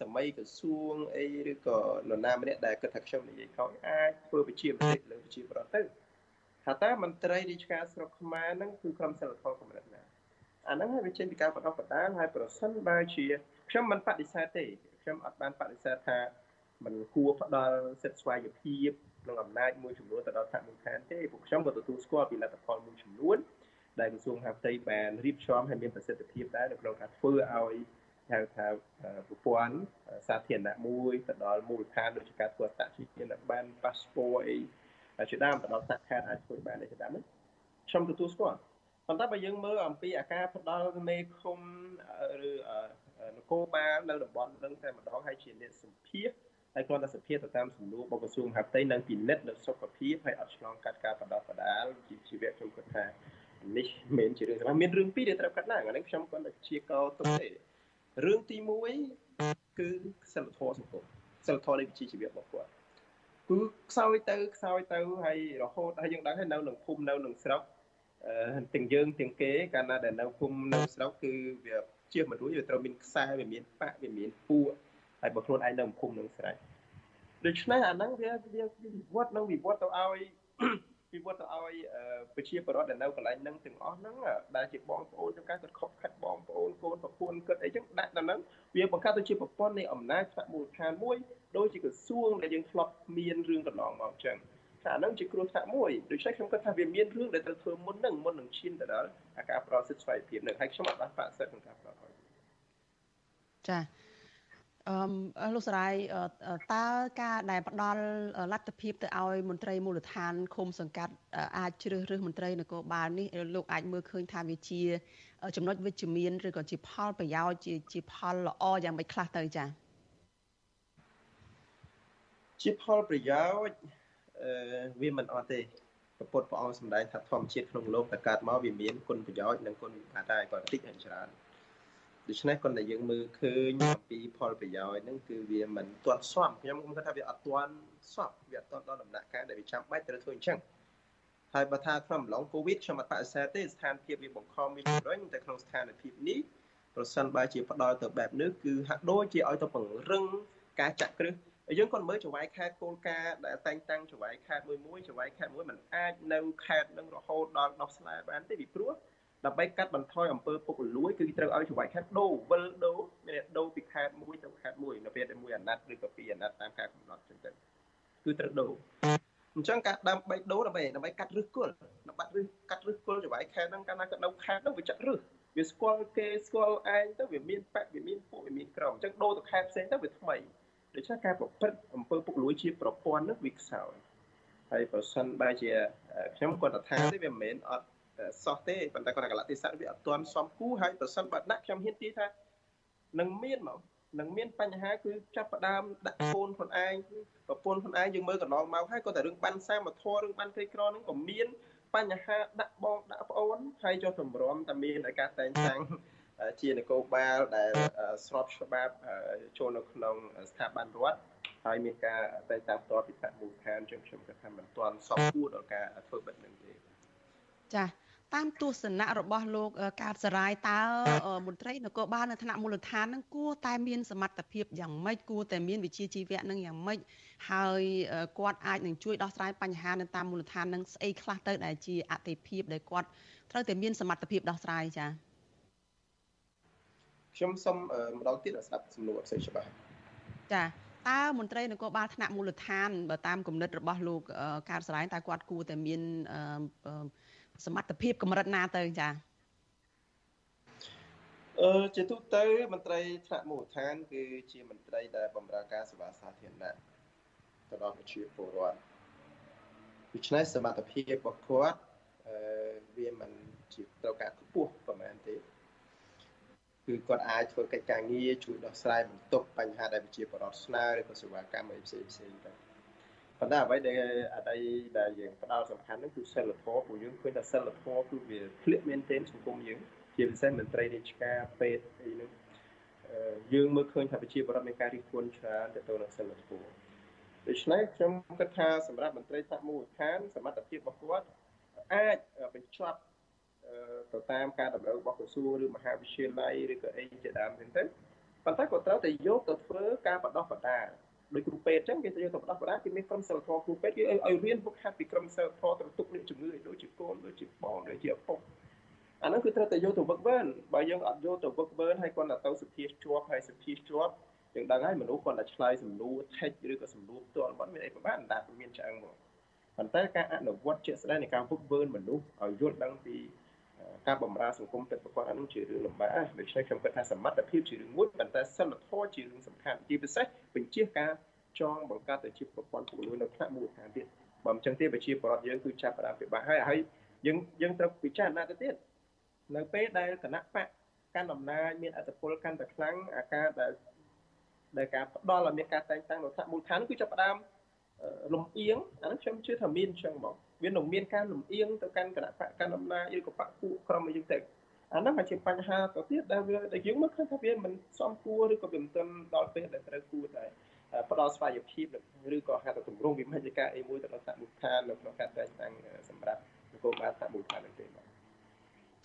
សម័យក្រសួងអីឬក៏នរណាម្នាក់ដែលគិតថាខ្ញុំនិយាយខុសអាចធ្វើវិជាប្រទេសលើវិជាប្រទេសទៅថាតើមន្ត្រីរាជការស្រុកខ្មែរហ្នឹងគឺក្រុមសិលធម៌កម្រិតណា អាហ្នឹងហើយវាចេញពីការបដិបត្តិហើយប្រសិនបើជាខ្ញុំមិនបដិសេធទេខ្ញុំអត់បានបដិសេធថាมันគួរផ្ដល់សិទ្ធិស្វ័យភាពនិងអំណាចមួយចំនួនទៅដល់ថ្នាក់មូលដ្ឋានទេពួកខ្ញុំក៏ទទួលស្គាល់ពីលទ្ធផលមួយចំនួនដែលក្រសួងហាផ្ទៃបានរៀបចំឲ្យមានប្រសិទ្ធភាពដែរនៅក្នុងការធ្វើឲ្យហៅថាប្រព័ន្ធសាធារណៈមួយទៅដល់មូលដ្ឋានដូចជាការធ្វើអត្តសញ្ញាណប័ណ្ណប៉ាសពតអីជាដើមទៅដល់សាខាអាចធ្វើបានជាដើមនេះខ្ញុំទទួលស្គាល់ ប៉ុន្តែបើយើងមើលអំពីអាការផ្ដល់មេឃុំឬនគរបាលនៅតំបន់នឹងតែម្ដងហើយជាអ្នកសម្ភារហើយគ្រាន់តែសភាទៅតាមសំណួររបស់ក្រសួងមហាផ្ទៃនិងពិនិត្យលើសុខភាពហើយអត់ឆ្លងកាត់ការបដោះបដាលជាជីវៈខ្ញុំគិតថានេះមិនជារឿងសម្រាប់មានរឿងពីរដែលត្រូវកាត់ឡើងអានេះខ្ញុំគាត់តែជាកោទុកទេរឿងទី1គឺសិលធម៌សង្គមសិលធម៌នៃវិជ្ជាជីវៈរបស់គាត់គឺខ្សោយទៅខ្សោយទៅហើយរហូតហើយយើងដឹងហើយនៅក្នុងភូមិនៅក្នុងស្រុក ទាំងយើងទាំងគេកាលណាដែលនៅភូមិនៅស្រុកគឺវាជាមិនរួចវាត្រូវមានខ្សែវាមានប៉ាក់វាមានពួកហើយបើខ្លួនឯងនៅភូមិនឹងស្រេចដូច្នេះអាហ្នឹងវាវាវិវត្តនឹងវិវត្តទៅឲ្យវិវត្តទៅឲ្យប្រជាពលរដ្ឋដែលនៅកន្លែងហ្នឹងទាំងអស់ហ្នឹងដែលជាបងប្អូន trong ការគាត់ខកខាត់បងប្អូនកូនប្រពន្ធគាត់អីចឹងដាក់ដល់ហ្នឹងវាបង្កើតទៅជាប្រព័ន្ធនៃអំណាចថ្នាក់មូលដ្ឋានមួយដូចជាក្រសួងដែលយើងធ្លាប់មានរឿងកន្លងមកចឹង ថាហ្នឹងជាគ្រោះថ្នាក់មួយដូច្នេះខ្ញុំគិតថាវាមានរឿងដែលត្រូវធ្វើមុនហ្នឹងមុននឹងឈានទៅដល់ការប្រោសសិទ្ធិស្វ័យភាពនឹងហើយខ្ញុំអត់បានបាក់សិទ្ធិក្នុងការប្រោសឲ្យចាអឺលោកសរាយតើការដែលផ្ដល់លទ្ធភាពទៅឲ្យមន្ត្រីមូលដ្ឋានឃុំសង្កាត់អាចជ្រើសរើសមន្ត្រីនគរបាលនេះលោកអាចមើលឃើញថាវាជា ចំណុចវិជ្ជមានឬក៏ជាផលប្រយោជន៍ជាជាផលល្អយ៉ាងម៉េចខ្លះទៅចា៎ជាផលប្រយោជន៍អឺ វាមិនអត់ទេពុទ្ធព្រះអង្គសម្ដែងថាធម្មជាតិក្នុងលោកតែកើតមកវាមានគុណប្រយោជន៍និងគុណវិបត្តិដែរគាត់តិចហើយច្រើនដូច្នេះគាត់តែយើងមើលឃើញអំពីផលប្រយោជន៍ហ្នឹងគឺវាមិនទាន់សមខ្ញុំខ្ញុំគិតថាវាអត់ទាន់សពវាអត់ទាន់ដល់ដំណាក់កាលដែលវាចាំបាច់ត្រូវធ្វើអញ្ចឹងហើយបើថាក្នុងអំឡុងកូវីដខ្ញុំអត់បដិសេធទេស្ថានភាពវាបង្ខំវាជំរុញតែក្នុងស្ថានភាពនេះប្រសិនបើជាផ្ដល់ទៅបែបនេះគឺហាក់ដូចជាឲ្យទៅពង្រឹងការចាក់គ្រឹះ យើងគាត់មើលចង្វាយខេត្តគោលការណ៍ដែលតែងតាំងចង្វាយខេត្តមួយមួយចង្វាយខេត្តមួយมันអាចនៅខេត្តនឹងរហូតដល់ដោះស្លែបានទេពីព្រោះដើម្បីកាត់បន្ថយអំពើពុករលួយគឺត្រូវឲ្យចង្វាយខេត្តដូរវិលដូរមានដូរពីខេត្តមួយទៅខេត្តមួយនៅពេលដែលមួយអាណត្តិឬក៏ពីរអាណត្តិតាមការកំណត់ចឹងទៅគឺត្រូវដូរអញ្ចឹងការដើម្បីដូរដើម្បីដើម្បីកាត់រឹសគល់ដើម្បីរឹសកាត់រឹសគល់ចង្វាយខេត្តហ្នឹងកាលណាក៏ដូរខេត្តហ្នឹងវាចាក់រឹសវាស្គាល់គេស្គាល់ឯងទៅវាមានបកវាមានពួកវាមានក្រមអញ្ចឹងដូរទៅខេត្តផ្សេងទៅវាថ្មី ដូច្នេះការប្រព្រឹត្តអំពើពុករលួយជាប្រព័ន្ធនោះវាខ្សោយហើយប្រសិនបើជាខ្ញុំគាត់ថាទេវាមិនមែនអត់សោះទេប៉ុន្តែគាត់ថាកលៈទេសៈវាអត់ទាន់សមគូហើយប្រសិនបើដាក់ខ្ញុំហ៊ានទីថានឹងមានមកនឹងមានបញ្ហាគឺចាប់ផ្ដើមដាក់កូនខ្លួនឯងប្រពន្ធខ្លួនឯងយើងមើលកន្លងមកហើយក៏តែរឿងបានសាមធររឿងបានក្រីក្រហ្នឹងក៏មានបញ្ហាដាក់បងដាក់ប្អូនហើយចុះទម្រាំតែមានឲ្យការតែងតាំង ជានគរបាលដែលស្របច្បាប់ចូលនៅក្នុងស្ថាប័នរដ្ឋហើយមានការតែងតាំងផ្ទាល់ពីថ្នាក់មូលដ្ឋានចឹងខ្ញុំគិតថាមិនទាន់សមគួរដល់ការធ្វើបែបនេះទេចា៎តាមទស្សនៈរបស់លោកកើតសរាយតើមន្ត្រីនគរបាលនៅថ្នាក់មូលដ្ឋាននឹងគួរតែមានសមត្ថភាពយ៉ាងម៉េចគួរតែមានវិជាជីវៈនឹងយ៉ាងម៉េចហើយគាត់អាចនឹងជួយដោះស្រាយបញ្ហានៅតាមមូលដ្ឋាននឹងស្អីខ្លះទៅដែលជាអតិភិបដែលគាត់ត្រូវតែមានសមត្ថភាពដោះស្រាយចា៎ ខ្ញុំសូមម្ដងទៀតស្ដាប់សំណួរអត់សូវច្បាស់ចា៎តើមន្ត្រីនគរបាលថ្នាក់មូលដ្ឋានបើតាមគំនិតរបស់លោកកើតសរាយតើគាត់គួរតែមានសមត្ថភាពកម្រិតណាទៅចាអឺជាទូទៅមន្ត្រីថ្នាក់មូលដ្ឋាន គឺជាមន្ត្រីដែលបម្រើការសេវាសាធារណៈទៅដល់ប្រជាពលរដ្ឋដូច្នេះសមត្ថភាពរបស់គាត់អឺវាមិនជាត្រូវការខ្ពស់ប្រហែលទេ គឺគាត់អាចធ្វើកិច្ចការងារជួយដោះស្រាយបន្ទុកបញ្ហាដែលប្រជាពលរដ្ឋស្នើឬក៏សេវាកម្មអីផ្សេងផ្សេងទៅប៉ុន្តែអ្វីដែលអតីដែលយើងផ្ដោតសំខាន់នោះគឺសិលធម៌ពួកយើងឃើញថាសិលធម៌គឺវាធ្លាក់មែនទែនសង្គមយើងជាពិសេសមន្ត្រីរាជការពេទ្យអីនោះយើងមើលឃើញថាប្រជាពលរដ្ឋមានការរិះគន់ច្រើនទៅទៅនឹងសិលធម៌ដូច្នេះខ្ញុំគិតថាសម្រាប់មន្ត្រីថ្នាក់មូលដ្ឋានសមត្ថភាពរបស់គាត់អាចបញ្ចប់ ទៅតាមការតម្រូវរបស់ក្រសួងឬមហាវិទ្យាល័យឬក៏អីជាដើមហ្នឹងទៅប៉ុន្តែក៏ត្រូវតែយកទៅធ្វើការបដោះបដាដោយគ្រូពេទ្យអញ្ចឹងគេទៅយកទៅបដោះបដាគេមានក្រុមសិលធម៌គ្រូពេទ្យគេឲ្យរៀនពុកហាត់ពីក្រុមសិលធម៌ទៅទុកអ្នកជំងឺឲ្យដូចជាកូនដូចជាបងដូចជាឪពុកអាហ្នឹងគឺត្រូវតែយកទៅវឹកវើបើយើងអត់យកទៅវឹកវើហើយគាត់ទៅសភាជាប់ហើយសភាជាប់យើងដឹងហើយមនុស្សគាត់តែឆ្លើយសំណួរ text ឬក៏សំណួរផ្ទាល់គាត់មានអីប្រហែលអណ្ដាតមានឆ្អឹងមកប៉ុន្តែការអនុវត្តជាក់ស្ដែងនៃការវឹកវើមនុស្សឲ្យយល់ដឹងពី ការបំរើសង្គមពិតប្រាកដអានោះជារឿងលំបាកដូច្នេះខ្ញុំគិតថាសមត្ថភាពជារឿងមួយប៉ុន្តែសិលធម៌ជារឿងសំខាន់ជាពិសេសបញ្ជាការចងបង្កើតទៅជាប្រព័ន្ធពុករលួយនៅថ្នាក់មូលដ្ឋានទៀតបើមិនចឹងទេប្រជាពលរដ្ឋយើងគឺចាប់ផ្ដើមពិបាកហើយហើយយើងយើងត្រូវពិចារណាទៅទៀតនៅពេលដែលគណៈបកកាន់អំណាចមានអធិបុលកាន់តែខ្លាំងអាការដែលដែលការផ្ដល់ឲ្យមានការតែងតាំងនៅថ្នាក់មូលដ្ឋានគឺចាប់ផ្ដើមលំអៀងអានោះខ្ញុំជឿថាមានអញ្ចឹងមក វានឹងមានការលំអៀងទៅកាន់គណៈបកកាន់អំណាចឬក៏បកពួកក្រុមអីចឹងទៅអានោះអាចជាបញ្ហាទៅទៀតដែលវាដែលយើងមើលឃើញថាវាមិនសមគួរឬក៏វាមិនទាន់ដល់ពេលដែលត្រូវគួរដែរផ្ដល់ស្វ័យភាពឬក៏ហៅថាទម្រង់វិមជ្ឈការអីមួយទៅដល់ថ្នាក់មូលដ្ឋាននៅក្នុងការតែងតាំងសម្រាប់នគរបាលថ្នាក់មូលដ្ឋាននឹងទេបាទ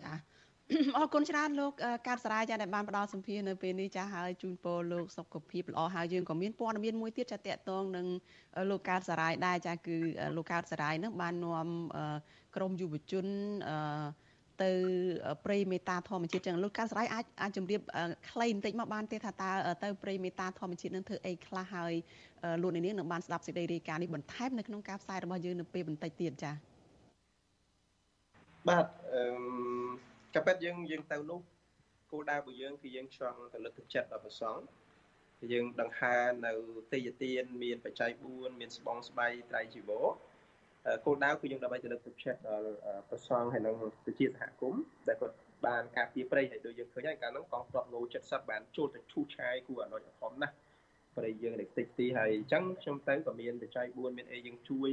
ចា អរគុណច្រើនលោកកើតសរាយចាដែលបានផ្ដល់សម្ភារនៅពេលនេះចាហើយជូនពរលោកសុខភាពល្អហើយយើងក៏មានព័ត៌មានមួយទៀតចាតកតងនឹងលោកកើតសរាយដែរចាគឺលោកកើតសរាយនឹងបាននាំក្រមយុវជនទៅព្រៃមេតាធម្មជាតិចឹងលោកកើតសរាយអាចអាចជម្រាបខ្លីបន្តិចមកបានទេថាតើទៅព្រៃមេតាធម្មជាតិនឹងធ្វើអីខ្លះហើយលោកនាងនឹងបានស្ដាប់សេចក្តីរាយការណ៍នេះបន្ថែមនៅក្នុងការផ្សាយរបស់យើងនៅពេលបន្តិចទៀតចា៎បាទអឺ កាពិតយើងយើងទៅនោះគោលដៅរបស់យើងគឺយើងចង់ទៅលើកទឹកចិត្តដល់ព្រះសង្ឃយើងដង្ហើនៅទេយទានមានបច្ច័យ4មានស្បង់ស្បៃត្រៃជីវរគោលដៅគឺយើងដើម្បីទៅលើកទឹកចិត្តដល់ព្រះសង្ឃហើយនិងប្រជាសហគមន៍ដែលគាត់បានការពារព្រៃហើយដូចយើងឃើញហើយកាលនោះកងទ័ពងូ70បានចូលទៅឈូសឆាយគួរអនុញ្ញាតធំណាស់ព្រៃយើងនេះតិចទីហើយអញ្ចឹងខ្ញុំទៅក៏មានបច្ច័យ4មានអីយើងជួយ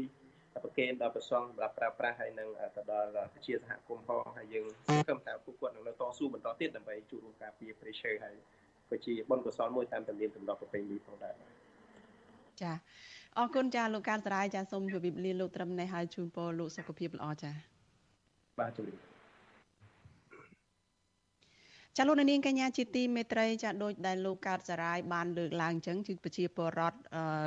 ប្រគេនដល់ប្រសងសម្រាប់ប្រើប្រាស់ហើយនឹងទៅដល់ប្រជាសហគមន៍ផងហើយយើងសង្ឃឹមថាពួកគាត់នឹងនៅតស៊ូបន្តទៀតដើម្បីជួយរួមការពារព្រៃឈើហើយក៏ជាបុណ្យកុសលមួយតាមទំនៀមទម្លាប់ប្រពៃណីផងដែរចាអរគុណចាលោកកើតសរាយចាសូមជម្រាបលាលោកត្រឹមនេះហើយជូនពរលោកសុខភាពល្អចាបាទជម្រាប ចាលោកនាងកញ្ញាជាទីមេត្រីចាដូចដែលលោកកើតសរាយបានលើកឡើងអញ្ចឹងគឺប្រជាពលរដ្ឋ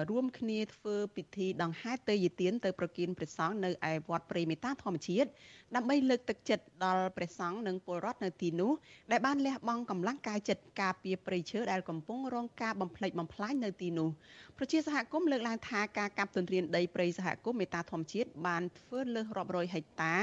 រួមគ្នាធ្វើពិធីដង្ហែទេយទានទៅប្រគិនព្រះសង្ឃនៅឯវត្តព្រៃមេតាធម្មជាតិដើម្បីលើកទឹកចិត្តដល់ព្រះសង្ឃនិងពលរដ្ឋនៅទីនោះដែលបានលះបង់កម្លាំងកាយចិត្តការពារព្រៃឈើដែលកំពុងរងការបំផ្លិចបំផ្លាញនៅទីនោះប្រជាសហគមន៍លើកឡើងថាការកាប់ទន្ទ្រានដីព្រៃសហគមន៍មេតាធម្មជាតិបានធ្វើលើសរាប់រយហិកតា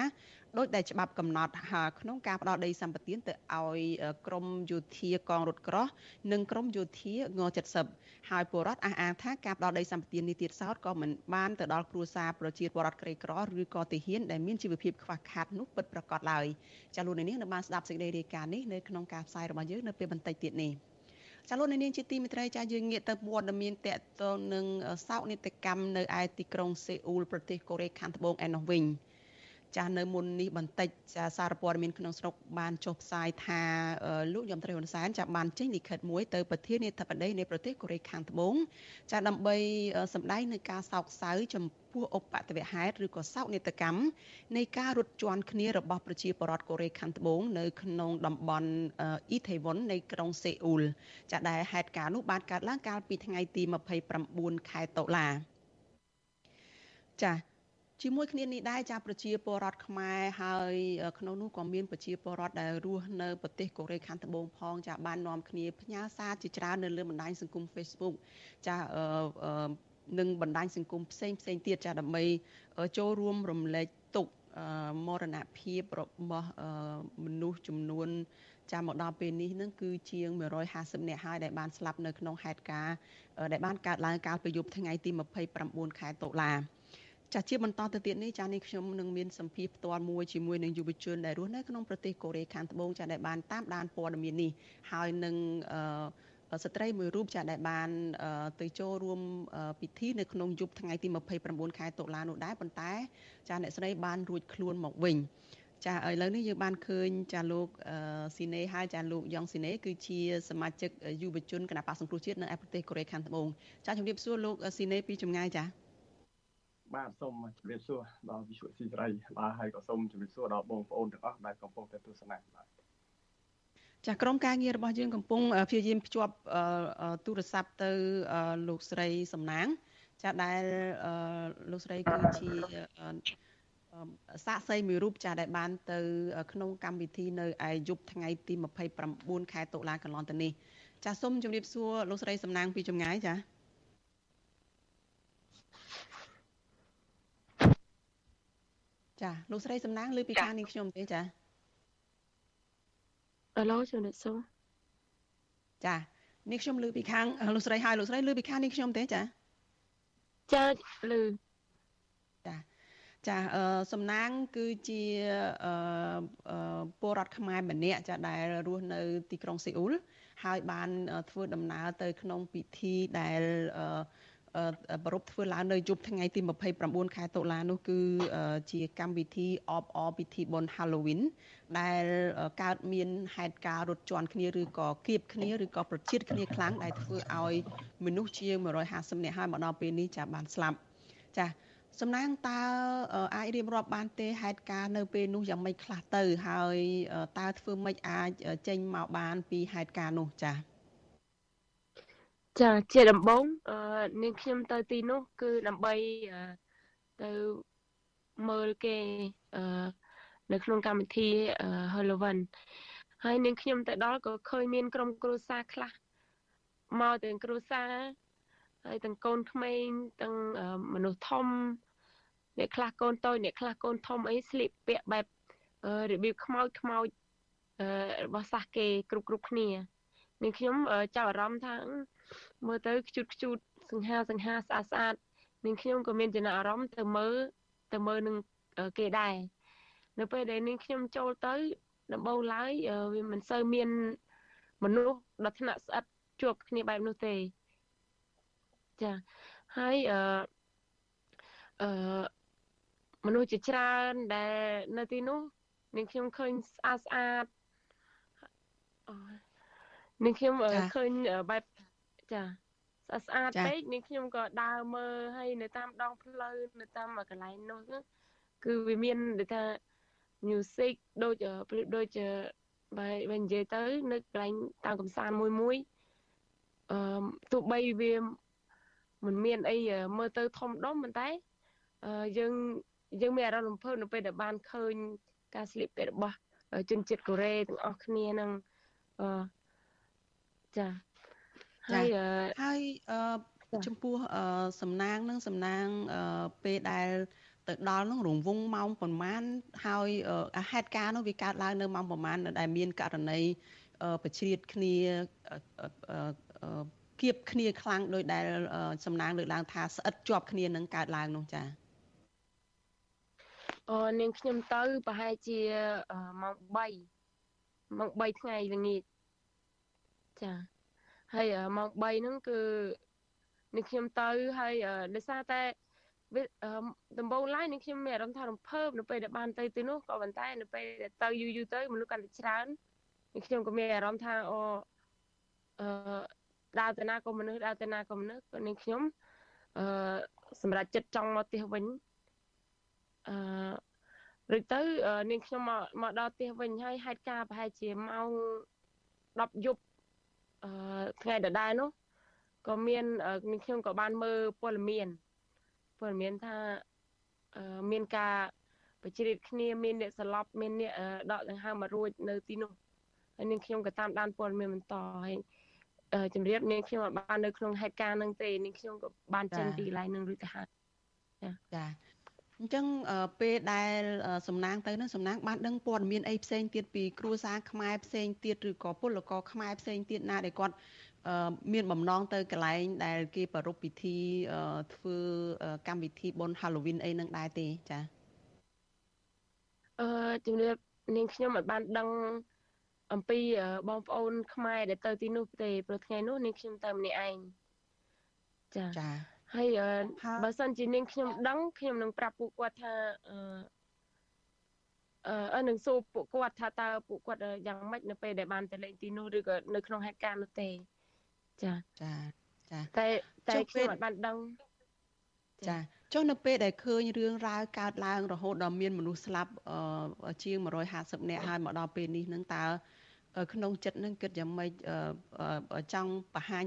ដោយដែលច្បាប់កំណត់ក្នុងការផ្ដល់ដីសម្បត្តិទៅឲ្យក្រមយោធាកងរថក្រោះនិងក្រមយោធាង70ហើយពលរដ្ឋអះអាងថាការផ្ដល់ដីសម្បត្តិនេះទៀតសោតក៏មិនបានទៅដល់គ្រួសារប្រជាពលរដ្ឋក្រីក្រឬក៏ទាហានដែលមានជីវភាពខ្វះខាតនោះពិតប្រាកដឡើយចាលោកនាងនៅបានស្ដាប់សេចក្តីរាយការណ៍នេះនៅក្នុងការផ្សាយរបស់យើងនៅពេលបន្តិចទៀតនេះចាលោកនាងជាទីមេត្រីចាយើងងាកទៅព័ត៌មានតកតងនឹងសោកនាដកម្មនៅឯទីក្រុងសេអ៊ូលប្រទេសកូរ៉េខាងត្បូងឯនោះវិញ ចាស់នៅមុននេះបន្តិចចាសារព័ត៌មានក្នុងស្រុកបានចុះផ្សាយថាលោកយមត្រីហ៊ុនសែនចាបានចេញលិខិតមួយទៅប្រធានាធិបតីនៃប្រទេសកូរ៉េខាងត្បូងចាដើម្បីសម្ដែងនៅការសោកសៅចំពោះឧបទ្ទវហេតុឬក៏សោកនាដកម្មនៃការរត់ជន់គ្នារបស់ប្រជាពលរដ្ឋកូរ៉េខាងត្បូងនៅក្នុងតំបន់អ៊ីថេវុននៃក្រុងសេអ៊ូលចាដែលហេតុការណ៍នោះបានកើតឡើងកាលពីថ្ងៃទី29ខែតុលាចា ជាមួយគ្នានេះដែរចាប្រជាពលរដ្ឋខ្មែរហើយក្នុងនោះក៏មានប្រជាពលរដ្ឋដែលរស់នៅប្រទេសកូរ៉េខាងត្បូងផងចាបាននាំគ្នាផ្ញើសារជាច្រើននៅលើបណ្ដាញសង្គម Facebook ចាអឺនឹងបណ្ដាញសង្គមផ្សេងផ្សេងទៀតចាដើម្បីចូលរួមរំលែកទុក្ខមរណភាពរបស់មនុស្សចំនួនចាំមកដល់ពេលនេះនឹងគឺជាង150នាក់ហើយដែលបានស្លាប់នៅក្នុងហេតុការណ៍ដែលបានកើតឡើងកាលពីយប់ថ្ងៃទី29ខែតុលា ចាជាបន្តទៅទៀតនេះចានេះខ្ញុំនឹងមានសម្ភារផ្ទាល់មួយជាមួយនឹងយុវជនដែលរស់នៅក្នុងប្រទេសកូរ៉េខាងត្បូងចាដែលបានតាមដានព័ត៌មាននេះហើយនឹងអឺស្ត្រីមួយរូបចាដែលបានទៅចូលរួមពិធីនៅក្នុងយប់ថ្ងៃទី29ខែតុលានោះដែរប៉ុន្តែ ចាអ្នកស្រីបានរួចខ្លួនមកវិញចាឥឡូវនេះយើងបានឃើញចាលោកស៊ីណេហើយចាលោកយ៉ងស៊ីណេគឺជាសមាជិកយុវជនគណៈបកសង្គ្រោះជាតិនៅឯប្រទេសកូរ៉េខាងត្បូងចាជំរាបសួរលោកស៊ីណេពីចម្ងាយចា បាទសូមជម្រាបសួរដល់វិសុស៊ីសេរីបាទហើយក៏សូមជម្រាបសួរដល់បងប្អូនទាំងអស់ដែលកំពុងតែទស្សនាបាទចាក្រុមការងាររបស់យើងកំពុងព្យាយាមភ្ជាប់ទូរស័ព្ទទៅលោកស្រីសំណាង ចាដែលលោកស្រីគឺជាសាកសីមួយរូបចាដែលបានទៅ ក្នុងកម្មវិធីនៅឯយប់ថ្ងៃទី29ខែតុលាកន្លងទៅនេះចាសូមជម្រាបសួរលោកស្រីសំណាងពីចម្ងាយចា ចាលោកស្រីសំណាងលើពីខាងនាងខ្ញុំទេចាអឡូជំរាបសួរចានាងខ្ញុំលើពីខាងលោកស្រីហើយលោកស្រីលើពីខាងនាងខ្ញុំទេចាចាលើចាចាអឺសំណាងគឺជាអឺពលរដ្ឋខ្មែរម្នាក់ចាដែលរស់នៅទីក្រុងសេអ៊ូលហើយបានធ្វើដំណើរទៅក្នុងពិធីដែលអឺ ប្រពធ្វើឡើងនៅយប់ថ្ងៃទី29ខែតុលានោះគឺជាកម្មវិធីអបអរពិធីបុណ្យ Halloween ដែលកើតមានហេតុការណ៍រត់ជន់គ្នាឬក៏គៀបគ្នាឬក៏ប្រជិតគ្នាខ្លាំងដែលធ្វើឲ្យមនុស្សជាង150នាក់ហើយមកដល់ពេលនេះចាបានស្លាប់ចាសំណាងតើអាចរៀបរាប់បានទេហេតុការណ៍នៅពេលនោះយ៉ាងម៉េចខ្លះទៅហើយតើធ្វើម៉េចអាចចេញមកបានពីហេតុការណ៍នោះចា៎ ចាជាដំបូងអឺនាងខ្ញុំទៅទីនោះ គឺដើម្បីទៅមើលគេអឺនៅក្នុងកម្មវិធី Halloween ហើយនាងខ្ញុំទៅដល់ក៏ឃើញមានក្រុមគ្រួសារខ្លះមកទាំងគ្រួសារហើយទាំងកូនក្មេងទាំងមនុស្សធំអ្នកខ្លះកូនតូចអ្នកខ្លះកូនធំអីស្លៀកពាក់បែបរបៀបខ្មោចខ្មោចរបស់សាសគេគ្រប់គ្រប់គ្នានាងខ្ញុំចាប់អារម្មណ៍ថា មើលទៅខ្ជូតខ្ជូតសង្ហាសង្ហាស្អាតស្អាតនាងខ្ញុំក៏មានចំណាប់អារម្មណ៍ទៅមើលទៅមើលនឹងគេដែរនៅពេលដែលនាងខ្ញុំចូលទៅដំបូងឡើយវាមិនសូវមានមនុស្សដល់ថ្នាក់ស្អិតជួបគ្នាបែបនោះទេចាហើយអឺអឺមនុស្សជាច្រើនដែលនៅទីនោះនាងខ្ញុំឃើញស្អាតស្អាតនាងខ្ញុំឃើញបែប ចាស្អាតស្អាតពេកនាងខ្ញុំក៏ដើរមើលហើយនៅតាមដងផ្លូវនៅតាមកន្លែងនោះគឺវាមានដូចថា music ដូចប្រៀបដូចបើបើនិយាយទៅ នៅកន្លែងតាមកំសាន្តមួយមួយអឺទោះបីវាមិនមានអីមើលទៅធំដុំប៉ុន្តែយើងយើងមានអារម្មណ៍រំភើបនៅពេលដែលបានឃើញការស្លៀកពាក់របស់ជនជាតិកូរ៉េទាំងអស់គ្នានឹងអឺចា ហើយហើយចំពោះសំណាងនិងសំណាងពេលដែលទៅដល់នោះរង្វង់ម៉ោងប្រមាណហើយហេតុការណ៍នោះវាកើតឡើងនៅម៉ោងប្រមាណដែលមានករណីបជ្រៀតគ្នាគៀបគ្នាខ្លាំងដោយដែលសំណាងលើកឡើងថាស្អិតជាប់គ្នានឹងកើតឡើងនោះចា៎អឺនាងខ្ញុំទៅប្រហែលជាម៉ោង3ម៉ោង3ថ្ងៃល្ងាចចា ហើយម៉ោង3ហ្នឹងគឺនាងខ្ញុំទៅហើយដោយសារតែវាដំបូងឡើយនាងខ្ញុំមានអារម្មណ៍ថារំភើបនៅពេលដែលបានទៅទីនោះក៏ប៉ុន្តែនៅពេលដែលទៅយូរយូរទៅមនុស្សកាន់តែច្រើននាងខ្ញុំក៏មានអារម្មណ៍ថាអូអឺដើរទៅណាក៏មនុស្សដើរទៅណាក៏មនុស្សក៏នាងខ្ញុំអឺសម្រាប់ចិត្តចង់មកផ្ទះវិញអឺរួចទៅនាងខ្ញុំមកមកដល់ផ្ទះវិញហើយហេតុការប្រហែលជាម៉ោង10យប់អឺ ថ្ងៃដដែលនោះក៏មាននាងខ្ញុំក៏បានមើលព័ត៌មានព័ត៌មានថាមានការបជ្រៀតគ្នាមានអ្នកស្លាប់មានអ្នកដកដង្ហើមមករួចនៅទីនោះហើយនាងខ្ញុំក៏តាមដានព័ត៌មានបន្តហើយជំរាបនាងខ្ញុំបាននៅក្នុងហេតុការណ៍ហ្នឹងទេនាងខ្ញុំក៏បានចេញពីកន្លែងហ្នឹងរួចទៅហើយចាចា អញ្ចឹងពេលដែលសំណាងទៅនឹងសំណាងបានដឹងព័ត៌មានអីផ្សេងទៀតពីគ្រួសារខ្មែរផ្សេងទៀតឬក៏ពលករខ្មែរផ្សេងទៀតណាដែលគាត់មានបំណងទៅកន្លែងដែលគេប្រារព្ធពិធីធ្វើកម្មវិធីបុណ្យ Halloween អីនឹងដែរទេចាអឺជំរាបនាងខ្ញុំមិនបានដឹងអំពីបងប្អូនខ្មែរដែលទៅទីនោះទេព្រោះថ្ងៃនោះនាងខ្ញុំទៅម្នាក់ឯងចាចា ហើយបើសិនជានាងខ្ញុំដឹងខ្ញុំនឹងប្រាប់ពួកគាត់ថាអឺអឺនឹងសួរពួកគាត់ថាតើពួកគាត់យ៉ាងម៉េចនៅពេលដែលបានទៅលេងទីនោះឬក៏នៅក្នុងហេតុការណ៍នោះទេចាចាចាតែតែខ្ញុំមិនបានដឹងចាចុះនៅពេលដែលឃើញរឿងរ៉ាវកើតឡើងរហូតដល់មានមនុស្សស្លាប់ជាង150នាក់ហើយមកដល់ពេលនេះនឹងតើ ក្នុងចិត្តនឹងគិតយ៉ាងម៉េចចង់បង្ហាញ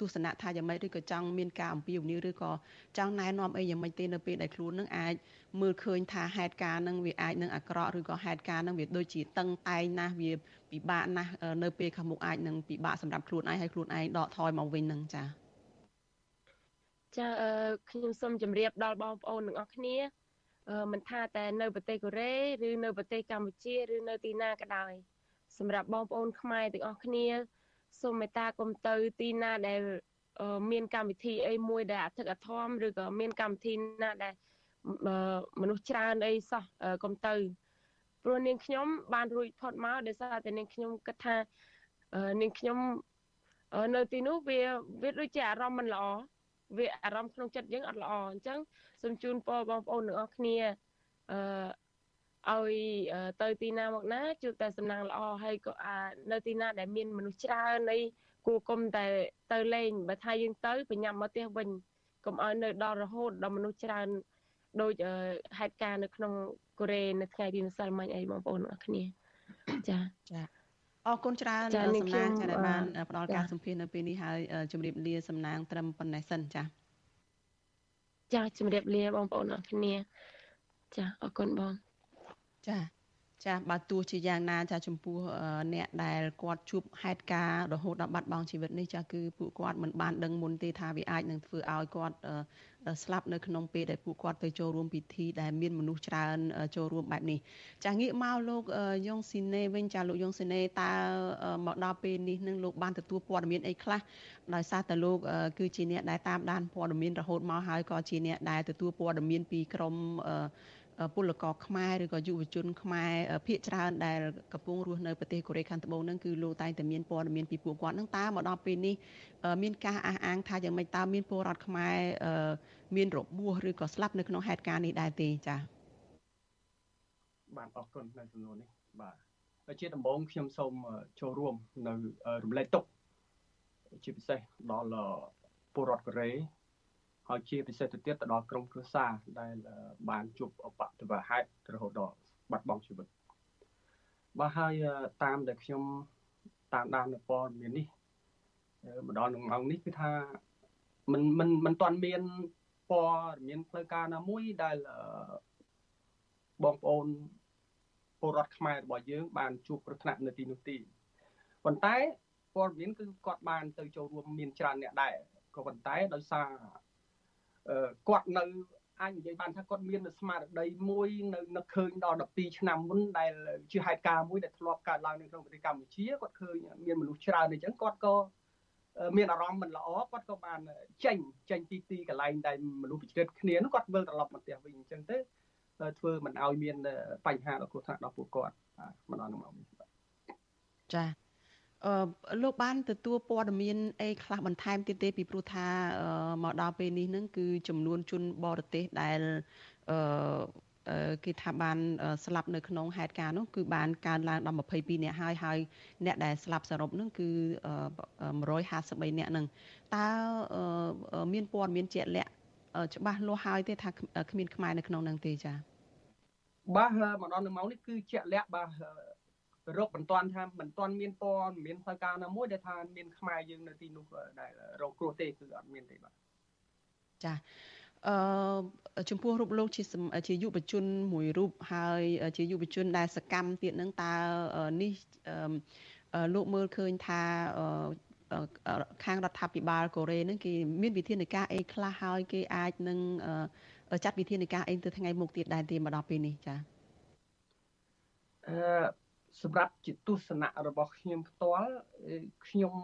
ទស្សនៈថាយ៉ាងម៉េចឬក៏ចង់មានការអំពាវនាវឬក៏ចង់ណែនាំអីយ៉ាងម៉េចទេនៅពេលដែលខ្លួននឹងអាចមើលឃើញថាហេតុការណ៍នឹងវាអាចនឹងអាក្រក់ឬក៏ហេតុការណ៍នឹងវាដូចជាតឹងតែងណាស់វាពិបាកណាស់នៅពេលខាងមុខអាចនឹងពិបាកសម្រាប់ខ្លួនឯងហើយខ្លួនឯងដកថយមកវិញនឹងចាចាខ្ញុំសូមជម្រាបដល់បងប្អូនទាំងអស់គ្នាមិនថាតែនៅប្រទេសកូរ៉េឬនៅប្រទេសកម្ពុជាឬនៅទីណាក៏ដោយ សម្រាប់បងប្អូនខ្មែរទាំងអស់គ្នាសូមមេត្តាកុំទៅទីណាដែលមានកម្មវិធីអីមួយដែលអធិកអធមឬក៏មានកម្មវិធីណាដែលមនុស្សច្រើនអីសោះកុំទៅព្រោះនាងខ្ញុំបានរួចផុតមកដោយសារតែនាងខ្ញុំគិតថានាងខ្ញុំនៅទីនោះវាវាដូចជាអារម្មណ៍មិនល្អវាអារម្មណ៍ក្នុងចិត្តយើងអត់ល្អអញ្ចឹងសូមជូនពរបងប្អូនទាំងអស់គ្នាអឺ ឲ្យទៅទីណាមកណាជួបតែសំណាងល្អហើយក៏នៅទីណាដែលមានមនុស្សច្រើនអីគួរគុំតែទៅលេងបើថាយើងទៅបញ្ញាប់មកផ្ទះវិញកុំឲ្យនៅដល់រហូតដល់មនុស្សច្រើនដូចហេតុការណ៍នៅក្នុងកូរ៉េនៅថ្ងៃទីម្សិលមិញអីបងប្អូនអរគ្នាចាចាអរគុណច្រើនសំណាងចាដែលបានផ្ដល់ការសម្ភាសនៅពេលនេះហើយជម្រាបលាសំណាងត្រឹមប៉ុណ្ណេះសិនចាចាជម្រាបលាបងប្អូនអរគ្នាចាអរគុណបង ចាចាបើទោះជាយ៉ាងណាចាចំពោះអ្នកដែលគាត់ជួបហេតុការណ៍រហូតដល់បាត់បង់ជីវិតនេះចាគឺពួកគាត់មិនបានដឹងមុនទេថាវាអាចនឹងធ្វើឲ្យគាត់ស្លាប់នៅក្នុងពេលដែលពួកគាត់ទៅចូលរួមពិធីដែលមានមនុស្សច្រើនចូលរួមបែបនេះចាងាកមកលោកយ៉ុងស៊ីណេវិញចាលោកយ៉ុងស៊ីណេតើមកដល់ពេលនេះនឹងលោកបានទទួលព័ត៌មានអីខ្លះដោយសារតែលោកគឺជាអ្នកដែលតាមដានព័ត៌មានរហូតមកហើយក៏ជាអ្នកដែលទទួលព័ត៌មានពីក្រម ពលករខ្មែរឬក៏យុវជនខ្មែរភាគច្រើនដែលកំពុងរស់នៅប្រទេសកូរ៉េខាងត្បូងហ្នឹងគឺលោកតែងតែមានព័ត៌មានពីពួកគាត់ហ្នឹងតើមកដល់ពេលនេះមានការអះអាងថាយ៉ាងម៉េចតើមានពលរដ្ឋខ្មែរមានរបួសឬក៏ស្លាប់នៅក្នុងហេតុការណ៍នេះដែរទេចា៎បាទអរគុណនៅសំណួរនេះបាទជាដំបូងខ្ញុំសូមចូលរួមនៅរំលែកទុកជាពិសេសដល់ពលរដ្ឋកូរ៉េ ហើយជាពិសេសទៅទៀតទៅដល់ក្រុមគ្រួសារដែលបានជួបអបតវហេតុរហូតដល់បាត់បង់ជីវិតបាទហើយតាមដែលខ្ញុំតាមដាននៅព័ត៌មាននេះមកដល់នឹងម៉ោងនេះគឺថាมันมันมันតាន់មានព័ត៌មានផ្លូវការណាមួយដែលបងប្អូនពលរដ្ឋខ្មែររបស់យើង បានជួបគ្រោះថ្នាក់នៅទីនោះទីប៉ុន្តែព័ត៌មានគឺគាត់បានទៅចូលរួមមានច្រើនអ្នកដែរក៏ប៉ុន្តែដោយសារ គាត់នៅអាចនិយាយបានថាគាត់មានស្មារតីមួយនៅនឹកឃើញដល់12ឆ្នាំមុនដែលជាហេតុការណ៍មួយដែលធ្លាប់កើតឡើងនៅក្នុងប្រទេសកម្ពុជាគាត់ឃើញមានមនុស្សច្រើនអញ្ចឹងគាត់ក៏មានអារម្មណ៍មិនល្អគាត់ក៏បានចេញចេញពីទីកន្លែងដែលមនុស្សប្រជិតគ្នានោះគាត់វិលត្រឡប់មកផ្ទះវិញអញ្ចឹងទៅធ្វើមិនឲ្យមានបញ្ហាដល់គ្រោះថ្នាក់ដល់ពួកគាត់ម្ដងមកចាអឺ លោកបានទទួលព័ត៌មានអីខ្លះបន្ថែមទៀតទេពីព្រោះថាមកដល់ពេលនេះនឹងគឺចំនួនជនបរទេសដែលអឺគេថាបានស្លាប់នៅក្នុងហេតុការណ៍នោះគឺបានកើនឡើងដល់22នាក់ហើយហើយអ្នកដែលស្លាប់សរុបនឹងគឺ153នាក់នឹងតើមានព័ត៌មានជាក់លាក់ច្បាស់លាស់ហើយទេថាគ្មានខ្មែរនៅក្នុងនឹងទេចា៎បាទមកដល់នៅម៉ោងនេះគឺជាក់លាក់បាទ រកមិនទាន់ថាមិនទាន់មានព័ត៌មានផ្លូវការណាមួយដែលថាមានខ្មែរយើងនៅទីនោះដែលរកគ្រោះទេគឺអត់មានទេបាទចាអឺចំពោះរូបលោកជាជាយុវជនមួយរូបហើយជាយុវជនដែលសកម្មទៀតនឹងតើនេះលោកមើលឃើញថាខាងរដ្ឋាភិបាលកូរ៉េនឹងគេមានវិធានការអីខ្លះហើយគេអាចនឹងចាត់វិធានការអីទៅថ្ងៃមុខទៀតដែរទេមកដល់ពេលនេះចាអឺ សម្រាប់ជាទស្សនៈរបស់ខ្ញុំផ្ទាល់ខ្ញុំ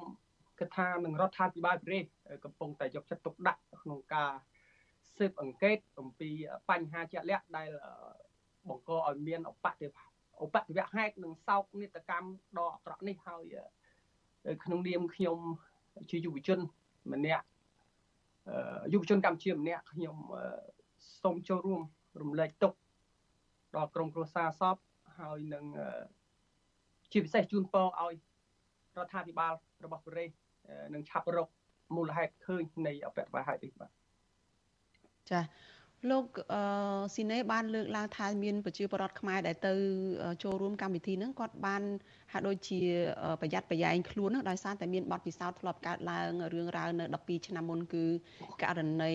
គិតថានឹងរដ្ឋាភិបាលប្រទេសកំពុងតែយកចិត្តទុកដាក់ក្នុងការស៊ើបអង្កេតអំពីបញ្ហាជាក់លាក់ដែលបង្កឲ្យមានឧបតិឧបតិវៈហេតុនិងសោកនាដកម្មដ៏អាក្រក់នេះហើយក្នុងនាមខ្ញុំជាយុវជនម្នាក់យុវជនកម្ពុជាម្នាក់ខ្ញុំសូមចូលរួមរំលែកទុក្ខដល់ក្រុមគ្រួសារសពហើយនឹង ជាពិសេសជូនពរឲ្យរដ្ឋាភិបាលរបស់កូរ៉េនឹងឆាប់រកមូលហេតុឃើញនៃអបិបហេតុនេះបាទចាលោកអឺស៊ីណេបានលើកឡើងថាមានប្រជាពលរដ្ឋខ្មែរដែលទៅចូលរួមកម្មវិធីហ្នឹងគាត់បានហាក់ដូចជាប្រយ័ត្នប្រយែងខ្លួនហ្នឹងដោយសារតែមានបទពិសោធន៍ធ្លាប់កើតឡើងរឿងរ៉ាវនៅ12ឆ្នាំមុនគឺករណី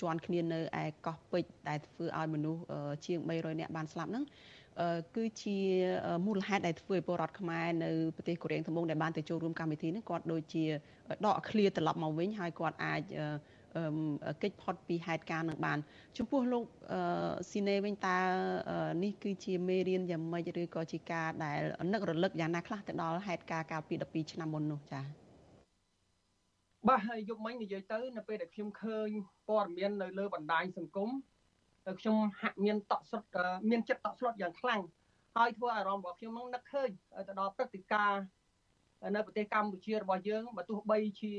ជន់គ្នានៅឯកោះពេជ្រដែលធ្វើឲ្យមនុស្សជាង300នាក់បានស្លាប់ហ្នឹង គឺជាមូលហេតុដែលធ្វើឲ្យពលរដ្ឋខ្មែរនៅប្រទេសកូរ៉េត្បូងដែលបានទៅចូលរួមកម្មវិធីនេះគាត់ដូចជាដកឃ្លាត្រឡប់មកវិញហើយគាត់អាចកិច្ចផុតពីហេតុការណ៍នឹងបាន ចំពោះលោកស៊ីណេវិញតើនេះគឺជាមេរៀនយ៉ាងម៉េចឬក៏ជាការដែលនឹករលឹកយ៉ាងណាខ្លះទៅដល់ហេតុការណ៍កាលពី12ឆ្នាំមុននោះចា៎បាទហើយយប់មិញនិយាយទៅនៅពេលដែលខ្ញុំឃើញព័ត៌មាននៅលើបណ្ដាញសង្គម ខ្ញុំហាក់មានតក់ស្លុតមានចិត្តតក់ស្លុតយ៉ាងខ្លាំងហើយធ្វើអារម្មណ៍របស់ខ្ញុំនឹងនឹកឃើញទៅដល់ព្រឹត្តិការណ៍នៅប្រទេសកម្ពុជារបស់យើងបើទោះបីជា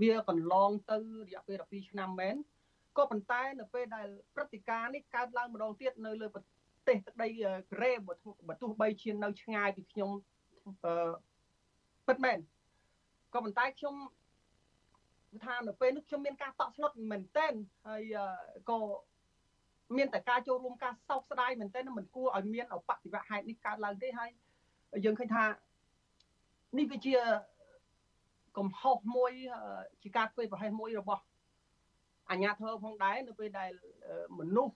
វាកន្លងទៅរយៈពេល12ឆ្នាំមែនក៏ប៉ុន្តែនៅពេលដែលព្រឹត្តិការណ៍នេះកើតឡើងម្ដងទៀតនៅលើប្រទេសទឹកដីកូរ៉េបើទោះបីជានៅឆ្ងាយពីខ្ញុំអឺពិតមែនក៏ប៉ុន្តែខ្ញុំថានៅពេលនេះខ្ញុំមានការតក់ស្លុតមែនទែនហើយក៏ មានតែការចូលរួមការសោកស្ដាយមែនទែនមិនគួរឲ្យមានអបតិវៈហេតុនេះកើតឡើងទេហើយយើងឃើញថានេះវាជាកំហុសមួយជាការធ្វើប្រហែសមួយរបស់អាញាធរផងដែរនៅពេលដែលមនុស្ស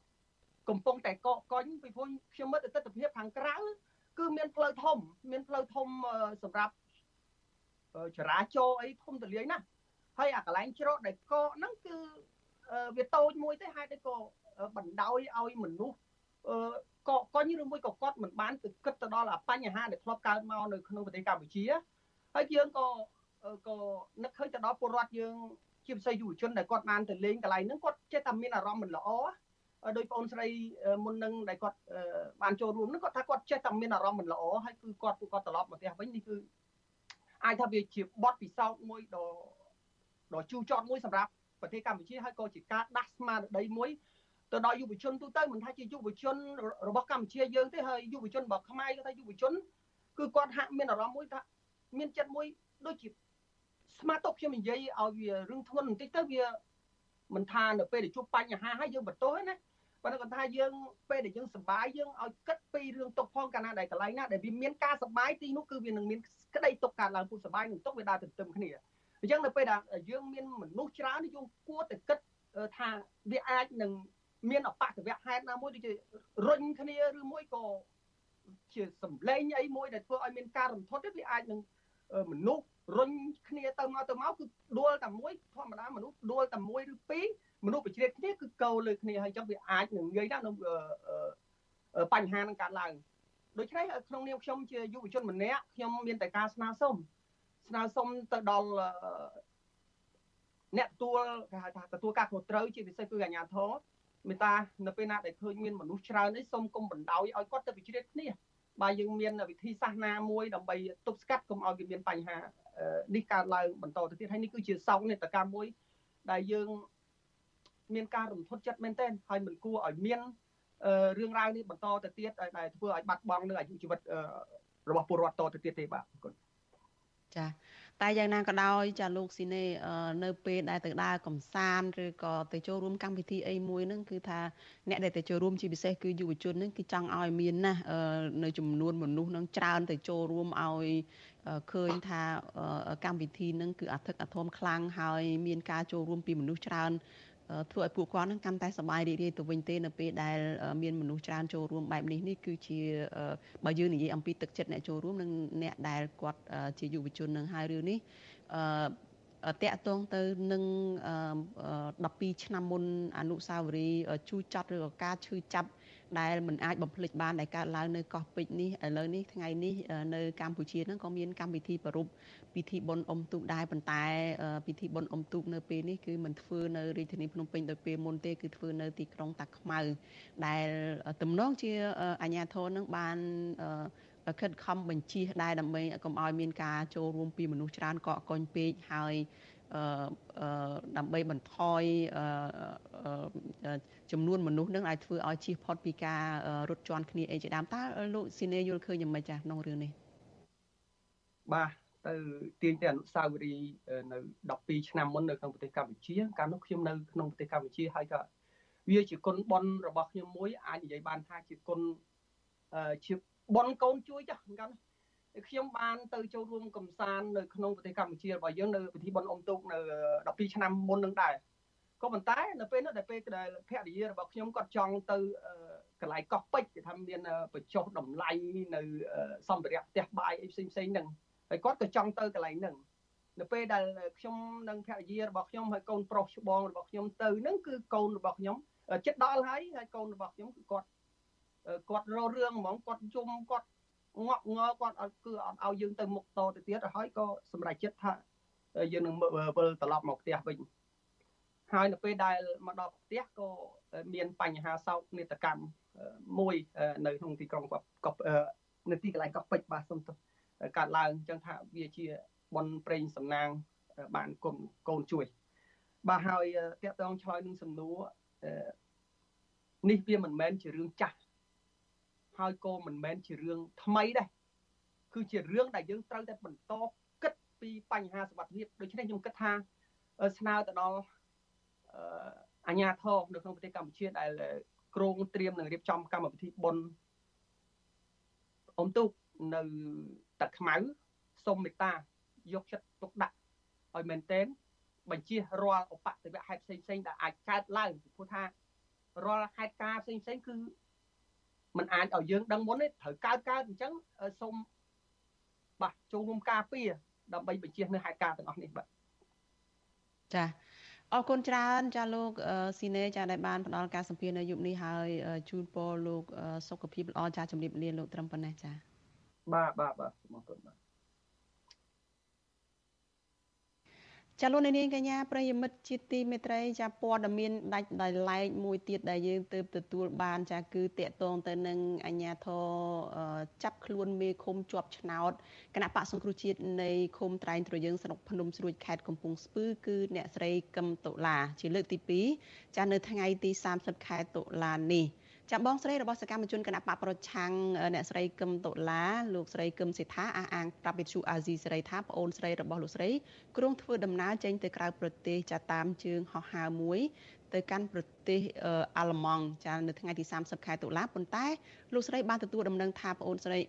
កំពុងតែកកកុញពីព្រោះខ្ញុំមើលទស្សនវិជ្ជាខាងក្រៅគឺមានផ្លូវធំ មានផ្លូវធំសម្រាប់ចរាចរណ៍អីធំទលាយណាស់ហើយអាកន្លែងច្រកដែលកកហ្នឹងគឺវាតូចមួយទេហើយតែក៏ បណ្ដោយឲ្យមនុស្សកកុញឬមួយក៏គាត់មិនបានទៅគិតទៅដល់បញ្ហាដែលធ្លាប់កើតមកនៅក្នុងប្រទេសកម្ពុជាហើយយើងក៏ក៏នឹកឃើញទៅដល់ពលរដ្ឋយើងជាពិសេសយុវជនដែលគាត់បានទៅលេងកន្លែងហ្នឹងគាត់ចេះតែមានអារម្មណ៍មិនល្អដោយបងស្រីមុននឹងដែលគាត់បានចូលរួមហ្នឹងគាត់ថាគាត់ចេះតែមានអារម្មណ៍មិនល្អហើយគឺគាត់ពួកគាត់ត្រឡប់មកផ្ទះវិញនេះគឺអាចថាវាជាបទពិសោធន៍មួយដ៏ដ៏ជូរចត់មួយសម្រាប់ប្រទេសកម្ពុជាហើយក៏ជាការដាស់ស្មារតីមួយ ទៅដល់យុវជនទូទៅមិនថាជាយុវជនរបស់កម្ពុជាយើងទេហើយយុវជនរបស់ខ្មែរគាត់ថាយុវជនគឺគាត់ហាក់មានអារម្មណ៍មួយថាមានចិត្តមួយដូចជាស្មាតទុកខ្ញុំនិយាយឲ្យវារឿងធ្ងន់បន្តិចទៅវាមិនថានៅពេលដែលជួបបញ្ហាហើយយើងបន្ទោសណាប៉ុន្តែគាត់ថាយើងពេលដែលយើងសប្បាយយើងឲ្យគិតពីរឿងទុកផងកាលណាដែលកន្លែងណាដែលវាមានការសប្បាយទីនោះគឺវានឹងមានក្តីទុកកើតឡើងពុះសប្បាយនឹងទុកវាដើរទន្ទឹមគ្នាអញ្ចឹងនៅពេលដែលយើងមានមនុស្សច្រើនយើងគួរតែគិតថាវាអាចនឹង មានអបតវៈហេតុណាមួយដូចជារុញគ្នាឬមួយក៏ជាសម្លេងអីមួយដែលធ្វើឲ្យមានការរំធត់វាអាចនឹងមនុស្សរុញគ្នាទៅមកទៅមកគឺដួលតែមួយធម្មតាមនុស្សដួលតែមួយឬពីរមនុស្សបជ្រៀតគ្នាគឺកោលើគ្នាហើយអញ្ចឹងវាអាចនឹងងាយណាស់នឹងបញ្ហានឹងកើតឡើងដូច្នេះក្នុងនាមខ្ញុំជាយុវជនម្នាក់ខ្ញុំមានតែការស្នើសុំស្នើសុំទៅដល់អ្នកទទួលគេហៅថាទទួលការខុសត្រូវជាពិសេសគឺអាជ្ញាធរ មេតានៅពេលណាដែលឃើញមានមនុស្សច្រើននេះសូមកុំបណ្ដោយឲ្យគាត់ទៅវិជ្រៀតគ្នាបើយើងមានវិធីសាស្ត្រណាមួយដើម្បីទប់ស្កាត់កុំឲ្យវាមានបញ្ហានេះកើតឡើងបន្តទៅទៀតហើយនេះគឺជាសោកនាដកម្មមួយដែលយើងមានការរំភើបចិត្តមែនទែនហើយមិនគួរឲ្យមានរឿងរ៉ាវនេះបន្តទៅទៀតដែលធ្វើឲ្យបាត់បង់នៅអាយុជីវិតរបស់ពលរដ្ឋតទៅទៀតទេបាទអរគុណចា តែយ៉ាងណាក៏ដោយចាលោកស៊ីណេនៅពេលដែលទៅដើរកំសាន្តឬក៏ទៅចូលរួមកម្មវិធីអីមួយហ្នឹងគឺថាអ្នកដែលទៅចូលរួមជាពិសេសគឺយុវជនហ្នឹងគឺចង់ឲ្យមានណាស់នៅចំនួនមនុស្សហ្នឹងច្រើនទៅចូលរួមឲ្យឃើញថាកម្មវិធីហ្នឹងគឺអធិកអធមខ្លាំងហើយមានការចូលរួមពីមនុស្សច្រើន ធ្វើឲ្យពួកគាត់នឹងកាន់តែសប្បាយរីករាយទៅវិញទេនៅពេលដែលមានមនុស្សច្រើនចូលរួមបែបនេះនេះគឺជាបើយើងនិយាយអំពីទឹកចិត្តអ្នកចូលរួមនិងអ្នកដែលគាត់ជាយុវជននឹងហើយរឿងនេះអឺតកតងទៅនឹង12ឆ្នាំមុនអនុសាវរីយ៍ជូចត់ឬក៏ការឈឺចាប់ ដែលមិនអាចបំភ្លេចបានដែលកើតឡើងនៅកោះពេជ្រនេះឥឡូវនេះថ្ងៃនេះនៅកម្ពុជាហ្នឹងក៏មានកម្មវិធីប្រពៃពិធីបុណ្យអុំទូកដែរប៉ុន្តែពិធីបុណ្យអុំទូកនៅពេលនេះគឺមិនធ្វើនៅរាជធានីភ្នំពេញដោយពេលមុនទេគឺធ្វើនៅទីក្រុងតាខ្មៅដែលទំនងជាអាជ្ញាធរនឹងបានខិតខំបញ្ជាដែរដើម្បីកុំឲ្យមានការចូលរួមពីមនុស្សច្រើនកកកុញពេកហើយ ដើម្បីបន្ថយចំនួនមនុស្សនឹងអាចធ្វើឲ្យជៀសផុតពីការរត់ជន់គ្នាអីជាដើមតើលោកស៊ីនេយល់ឃើញយ៉ាងម៉េចចាស់ក្នុងរឿងនេះបាទទៅទាញទៅអនុស្សាវរីយ៍នៅ12ឆ្នាំមុននៅក្នុងប្រទេសកម្ពុជា កាលនោះខ្ញុំនៅក្នុងប្រទេសកម្ពុជាហើយក៏វាជាគុណបុណ្យរបស់ខ្ញុំមួយអាចនិយាយបានថាជាគុណជាបុណ្យកូនជួយចាស់កាលនោះ ខ្ញុំបានទៅចូលរួមកំសាន្តនៅក្នុងប្រទេសកម្ពុជារបស់យើងនៅពិធីបុណ្យអុំទូកនៅ12ឆ្នាំមុននឹងដែរក៏ប៉ុន្តែនៅពេលនោះដែលពេលដែលភរិយារបស់ខ្ញុំគាត់ចង់ទៅកន្លែងកោះពេជ្រគេថាមានបញ្ចុះតម្លៃនៅសម្ភារៈផ្ទះបាយអីផ្សេងផ្សេងហ្នឹងហើយគាត់ក៏ចង់ទៅកន្លែងហ្នឹងនៅពេលដែលខ្ញុំនិងភរិយារបស់ខ្ញុំហើយកូនប្រុសច្បងរបស់ខ្ញុំទៅហ្នឹងគឺកូនរបស់ខ្ញុំចិត្តដល់ហើយហើយកូនរបស់ខ្ញុំគឺគាត់គាត់រករឿងហ្មងគាត់ជុំគាត់ ងក់ងល់គាត់អត់គឺអត់ឲ្យយើងទៅមុខតទៅទៀតហើយក៏សម្រេចចិត្តថាយើងនឹងវិលត្រឡប់មកផ្ទះវិញហើយនៅពេលដែលមកដល់ផ្ទះក៏មានបញ្ហាសោកនាដកម្មមួយនៅក្នុងទីក្រុងកប់នៅទីកន្លែងកប់ពេជ្របាទសុំទោសកាត់ឡើងអញ្ចឹងថាវាជាបនប្រេងសំណាងបានកូនកូនជួយ បាទហើយតកតងឆ្លើយនឹងសំណួរនេះវាមិនមែនជារឿងចាស់ ហើយក៏មិនមែនជារឿងថ្មីដែរគឺជារឿងដែលយើងត្រូវតែបន្តគិតពីបញ្ហាសុខភាពដូច្នេះខ្ញុំគិតថាស្នើទៅដល់អាជ្ញាធរនៅក្នុងប្រទេសកម្ពុជាដែលគ្រោងត្រៀមនឹងរៀបចំកម្មវិធីបុណ្យអុំទូកនៅទឹកខ្មៅសូមមេត្តាយកចិត្តទុកដាក់ឲ្យមែនទែនបញ្ជារាល់ឧបទ្ទវហេតុផ្សេងផ្សេងដែលអាចកើតឡើងព្រោះថារាល់ហេតុការណ៍ផ្សេងផ្សេងគឺ มันអាចឲ្យយើងដឹងមុនទេត្រូវកើតកើតអញ្ចឹងសូមបាទចូលរួមការពារដើម្បីបញ្ជានៅហេតុការណ៍ទាំងអស់នេះបាទចាអរគុណច្រើនចាលោកស៊ីណេចាដែលបានផ្ដល់ការសម្ភាសន៍នៅយុគនេះហើយជូនពរលោកសុខភាពល្អចាជំរាបលាលោកត្រឹមប៉ុណ្ណេះចាបាទបាទបាទអរគុណបាទ ចាលោកនាងកញ្ញាប្រិយមិត្តជាទីមេត្រីចាព័ត៌មានដាច់ដោយឡែកមួយទៀតដែលយើងទើបទទួលបានចាគឺតកតងទៅនឹងអាញាធរចាប់ខ្លួនមេឃុំជាប់ឆ្នោតគណៈបកសង្គ្រោះជាតិនៃឃុំត្រែងត្រយើងស្រុកភ្នំស្រួយខេត្តកំពង់ស្ពឺគឺអ្នកស្រីកឹមតុលា ជាលើកទី2ចានៅថ្ងៃទី30ខែតុលានេះ ចាបងស្រីរបស់សកម្មជនគណៈបកប្រឆាំងអ្នកស្រីកឹមតុលាលោកស្រីកឹមសេដ្ឋាអះអាងប្រាប់វិទ្យុអាស៊ីសេរីថាប្អូនស្រីរបស់លោកស្រីគ្រងធ្វើដំណើរចេញទៅក្រៅប្រទេសចាតាមជើងហោះហើរមួយទៅកាន់ប្រទេសអាល្លឺម៉ង់ចានៅថ្ងៃទី30ខែតុលាប៉ុន្តែលោកស្រីបានទទួលដំណឹងថាប្អូនស្រី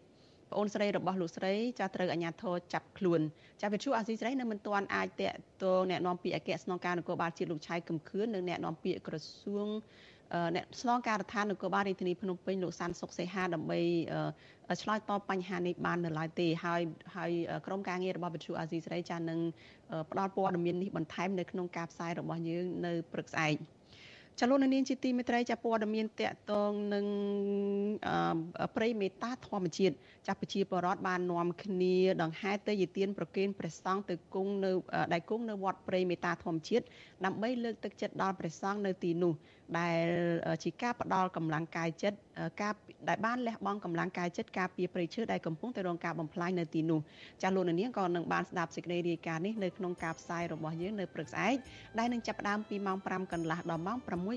ប្អូនស្រីរបស់លោកស្រីចាត្រូវអាជ្ញាធរចាប់ខ្លួនចាវិទ្យុអាស៊ីស្រីនៅមិនទាន់អាចតេតងแนะនាំពាក្យអគ្គស្នងការនគរបាលជាតិលោកឆៃកំខឿននិងแนะនាំពាក្យក្រសួង អ្នកស្នងការដ្ឋាននគរបាលរាជធានីភ្នំពេញលោកសានសុកសេហាដើម្បីឆ្លើយតបបញ្ហានេះបាននៅឡើយទេហើយហើយក្រុមការងាររបស់វិទ្យុអាស៊ីសេរីចានឹងផ្ដល់ព័ត៌មាននេះបន្ថែមនៅក្នុងការផ្សាយរបស់យើងនៅព្រឹកស្អែកចលនានាងជាទីមេត្រីចាព័ត៌មានតកតងនឹងព្រៃមេតាធម្មជាតិចាស់ប្រជាពលរដ្ឋបាននាំគ្នាដង្ហែទៅយទានប្រគេនព្រះសង្ឃទៅគង់នៅដែលគង់នៅវត្តព្រៃមេតាធម្មជាតិដើម្បីលើកទឹកចិត្តដល់ព្រះសង្ឃនៅទីនោះ ដែលជាការផ្ដល់កម្លាំងកាយចិត្តការដែលបានលះបង់កម្លាំងកាយចិត្តការពារព្រៃឈើដែលកំពុងតែរងការបំផ្លាញនៅទីនោះចាស់លោកនាងក៏នឹងបានស្ដាប់សេចក្តីរាយការណ៍នេះនៅក្នុងការផ្សាយរបស់យើងនៅព្រឹកស្អែកដែលនឹងចាប់ផ្ដើមពីម៉ោង5កន្លះដល់ម៉ោង6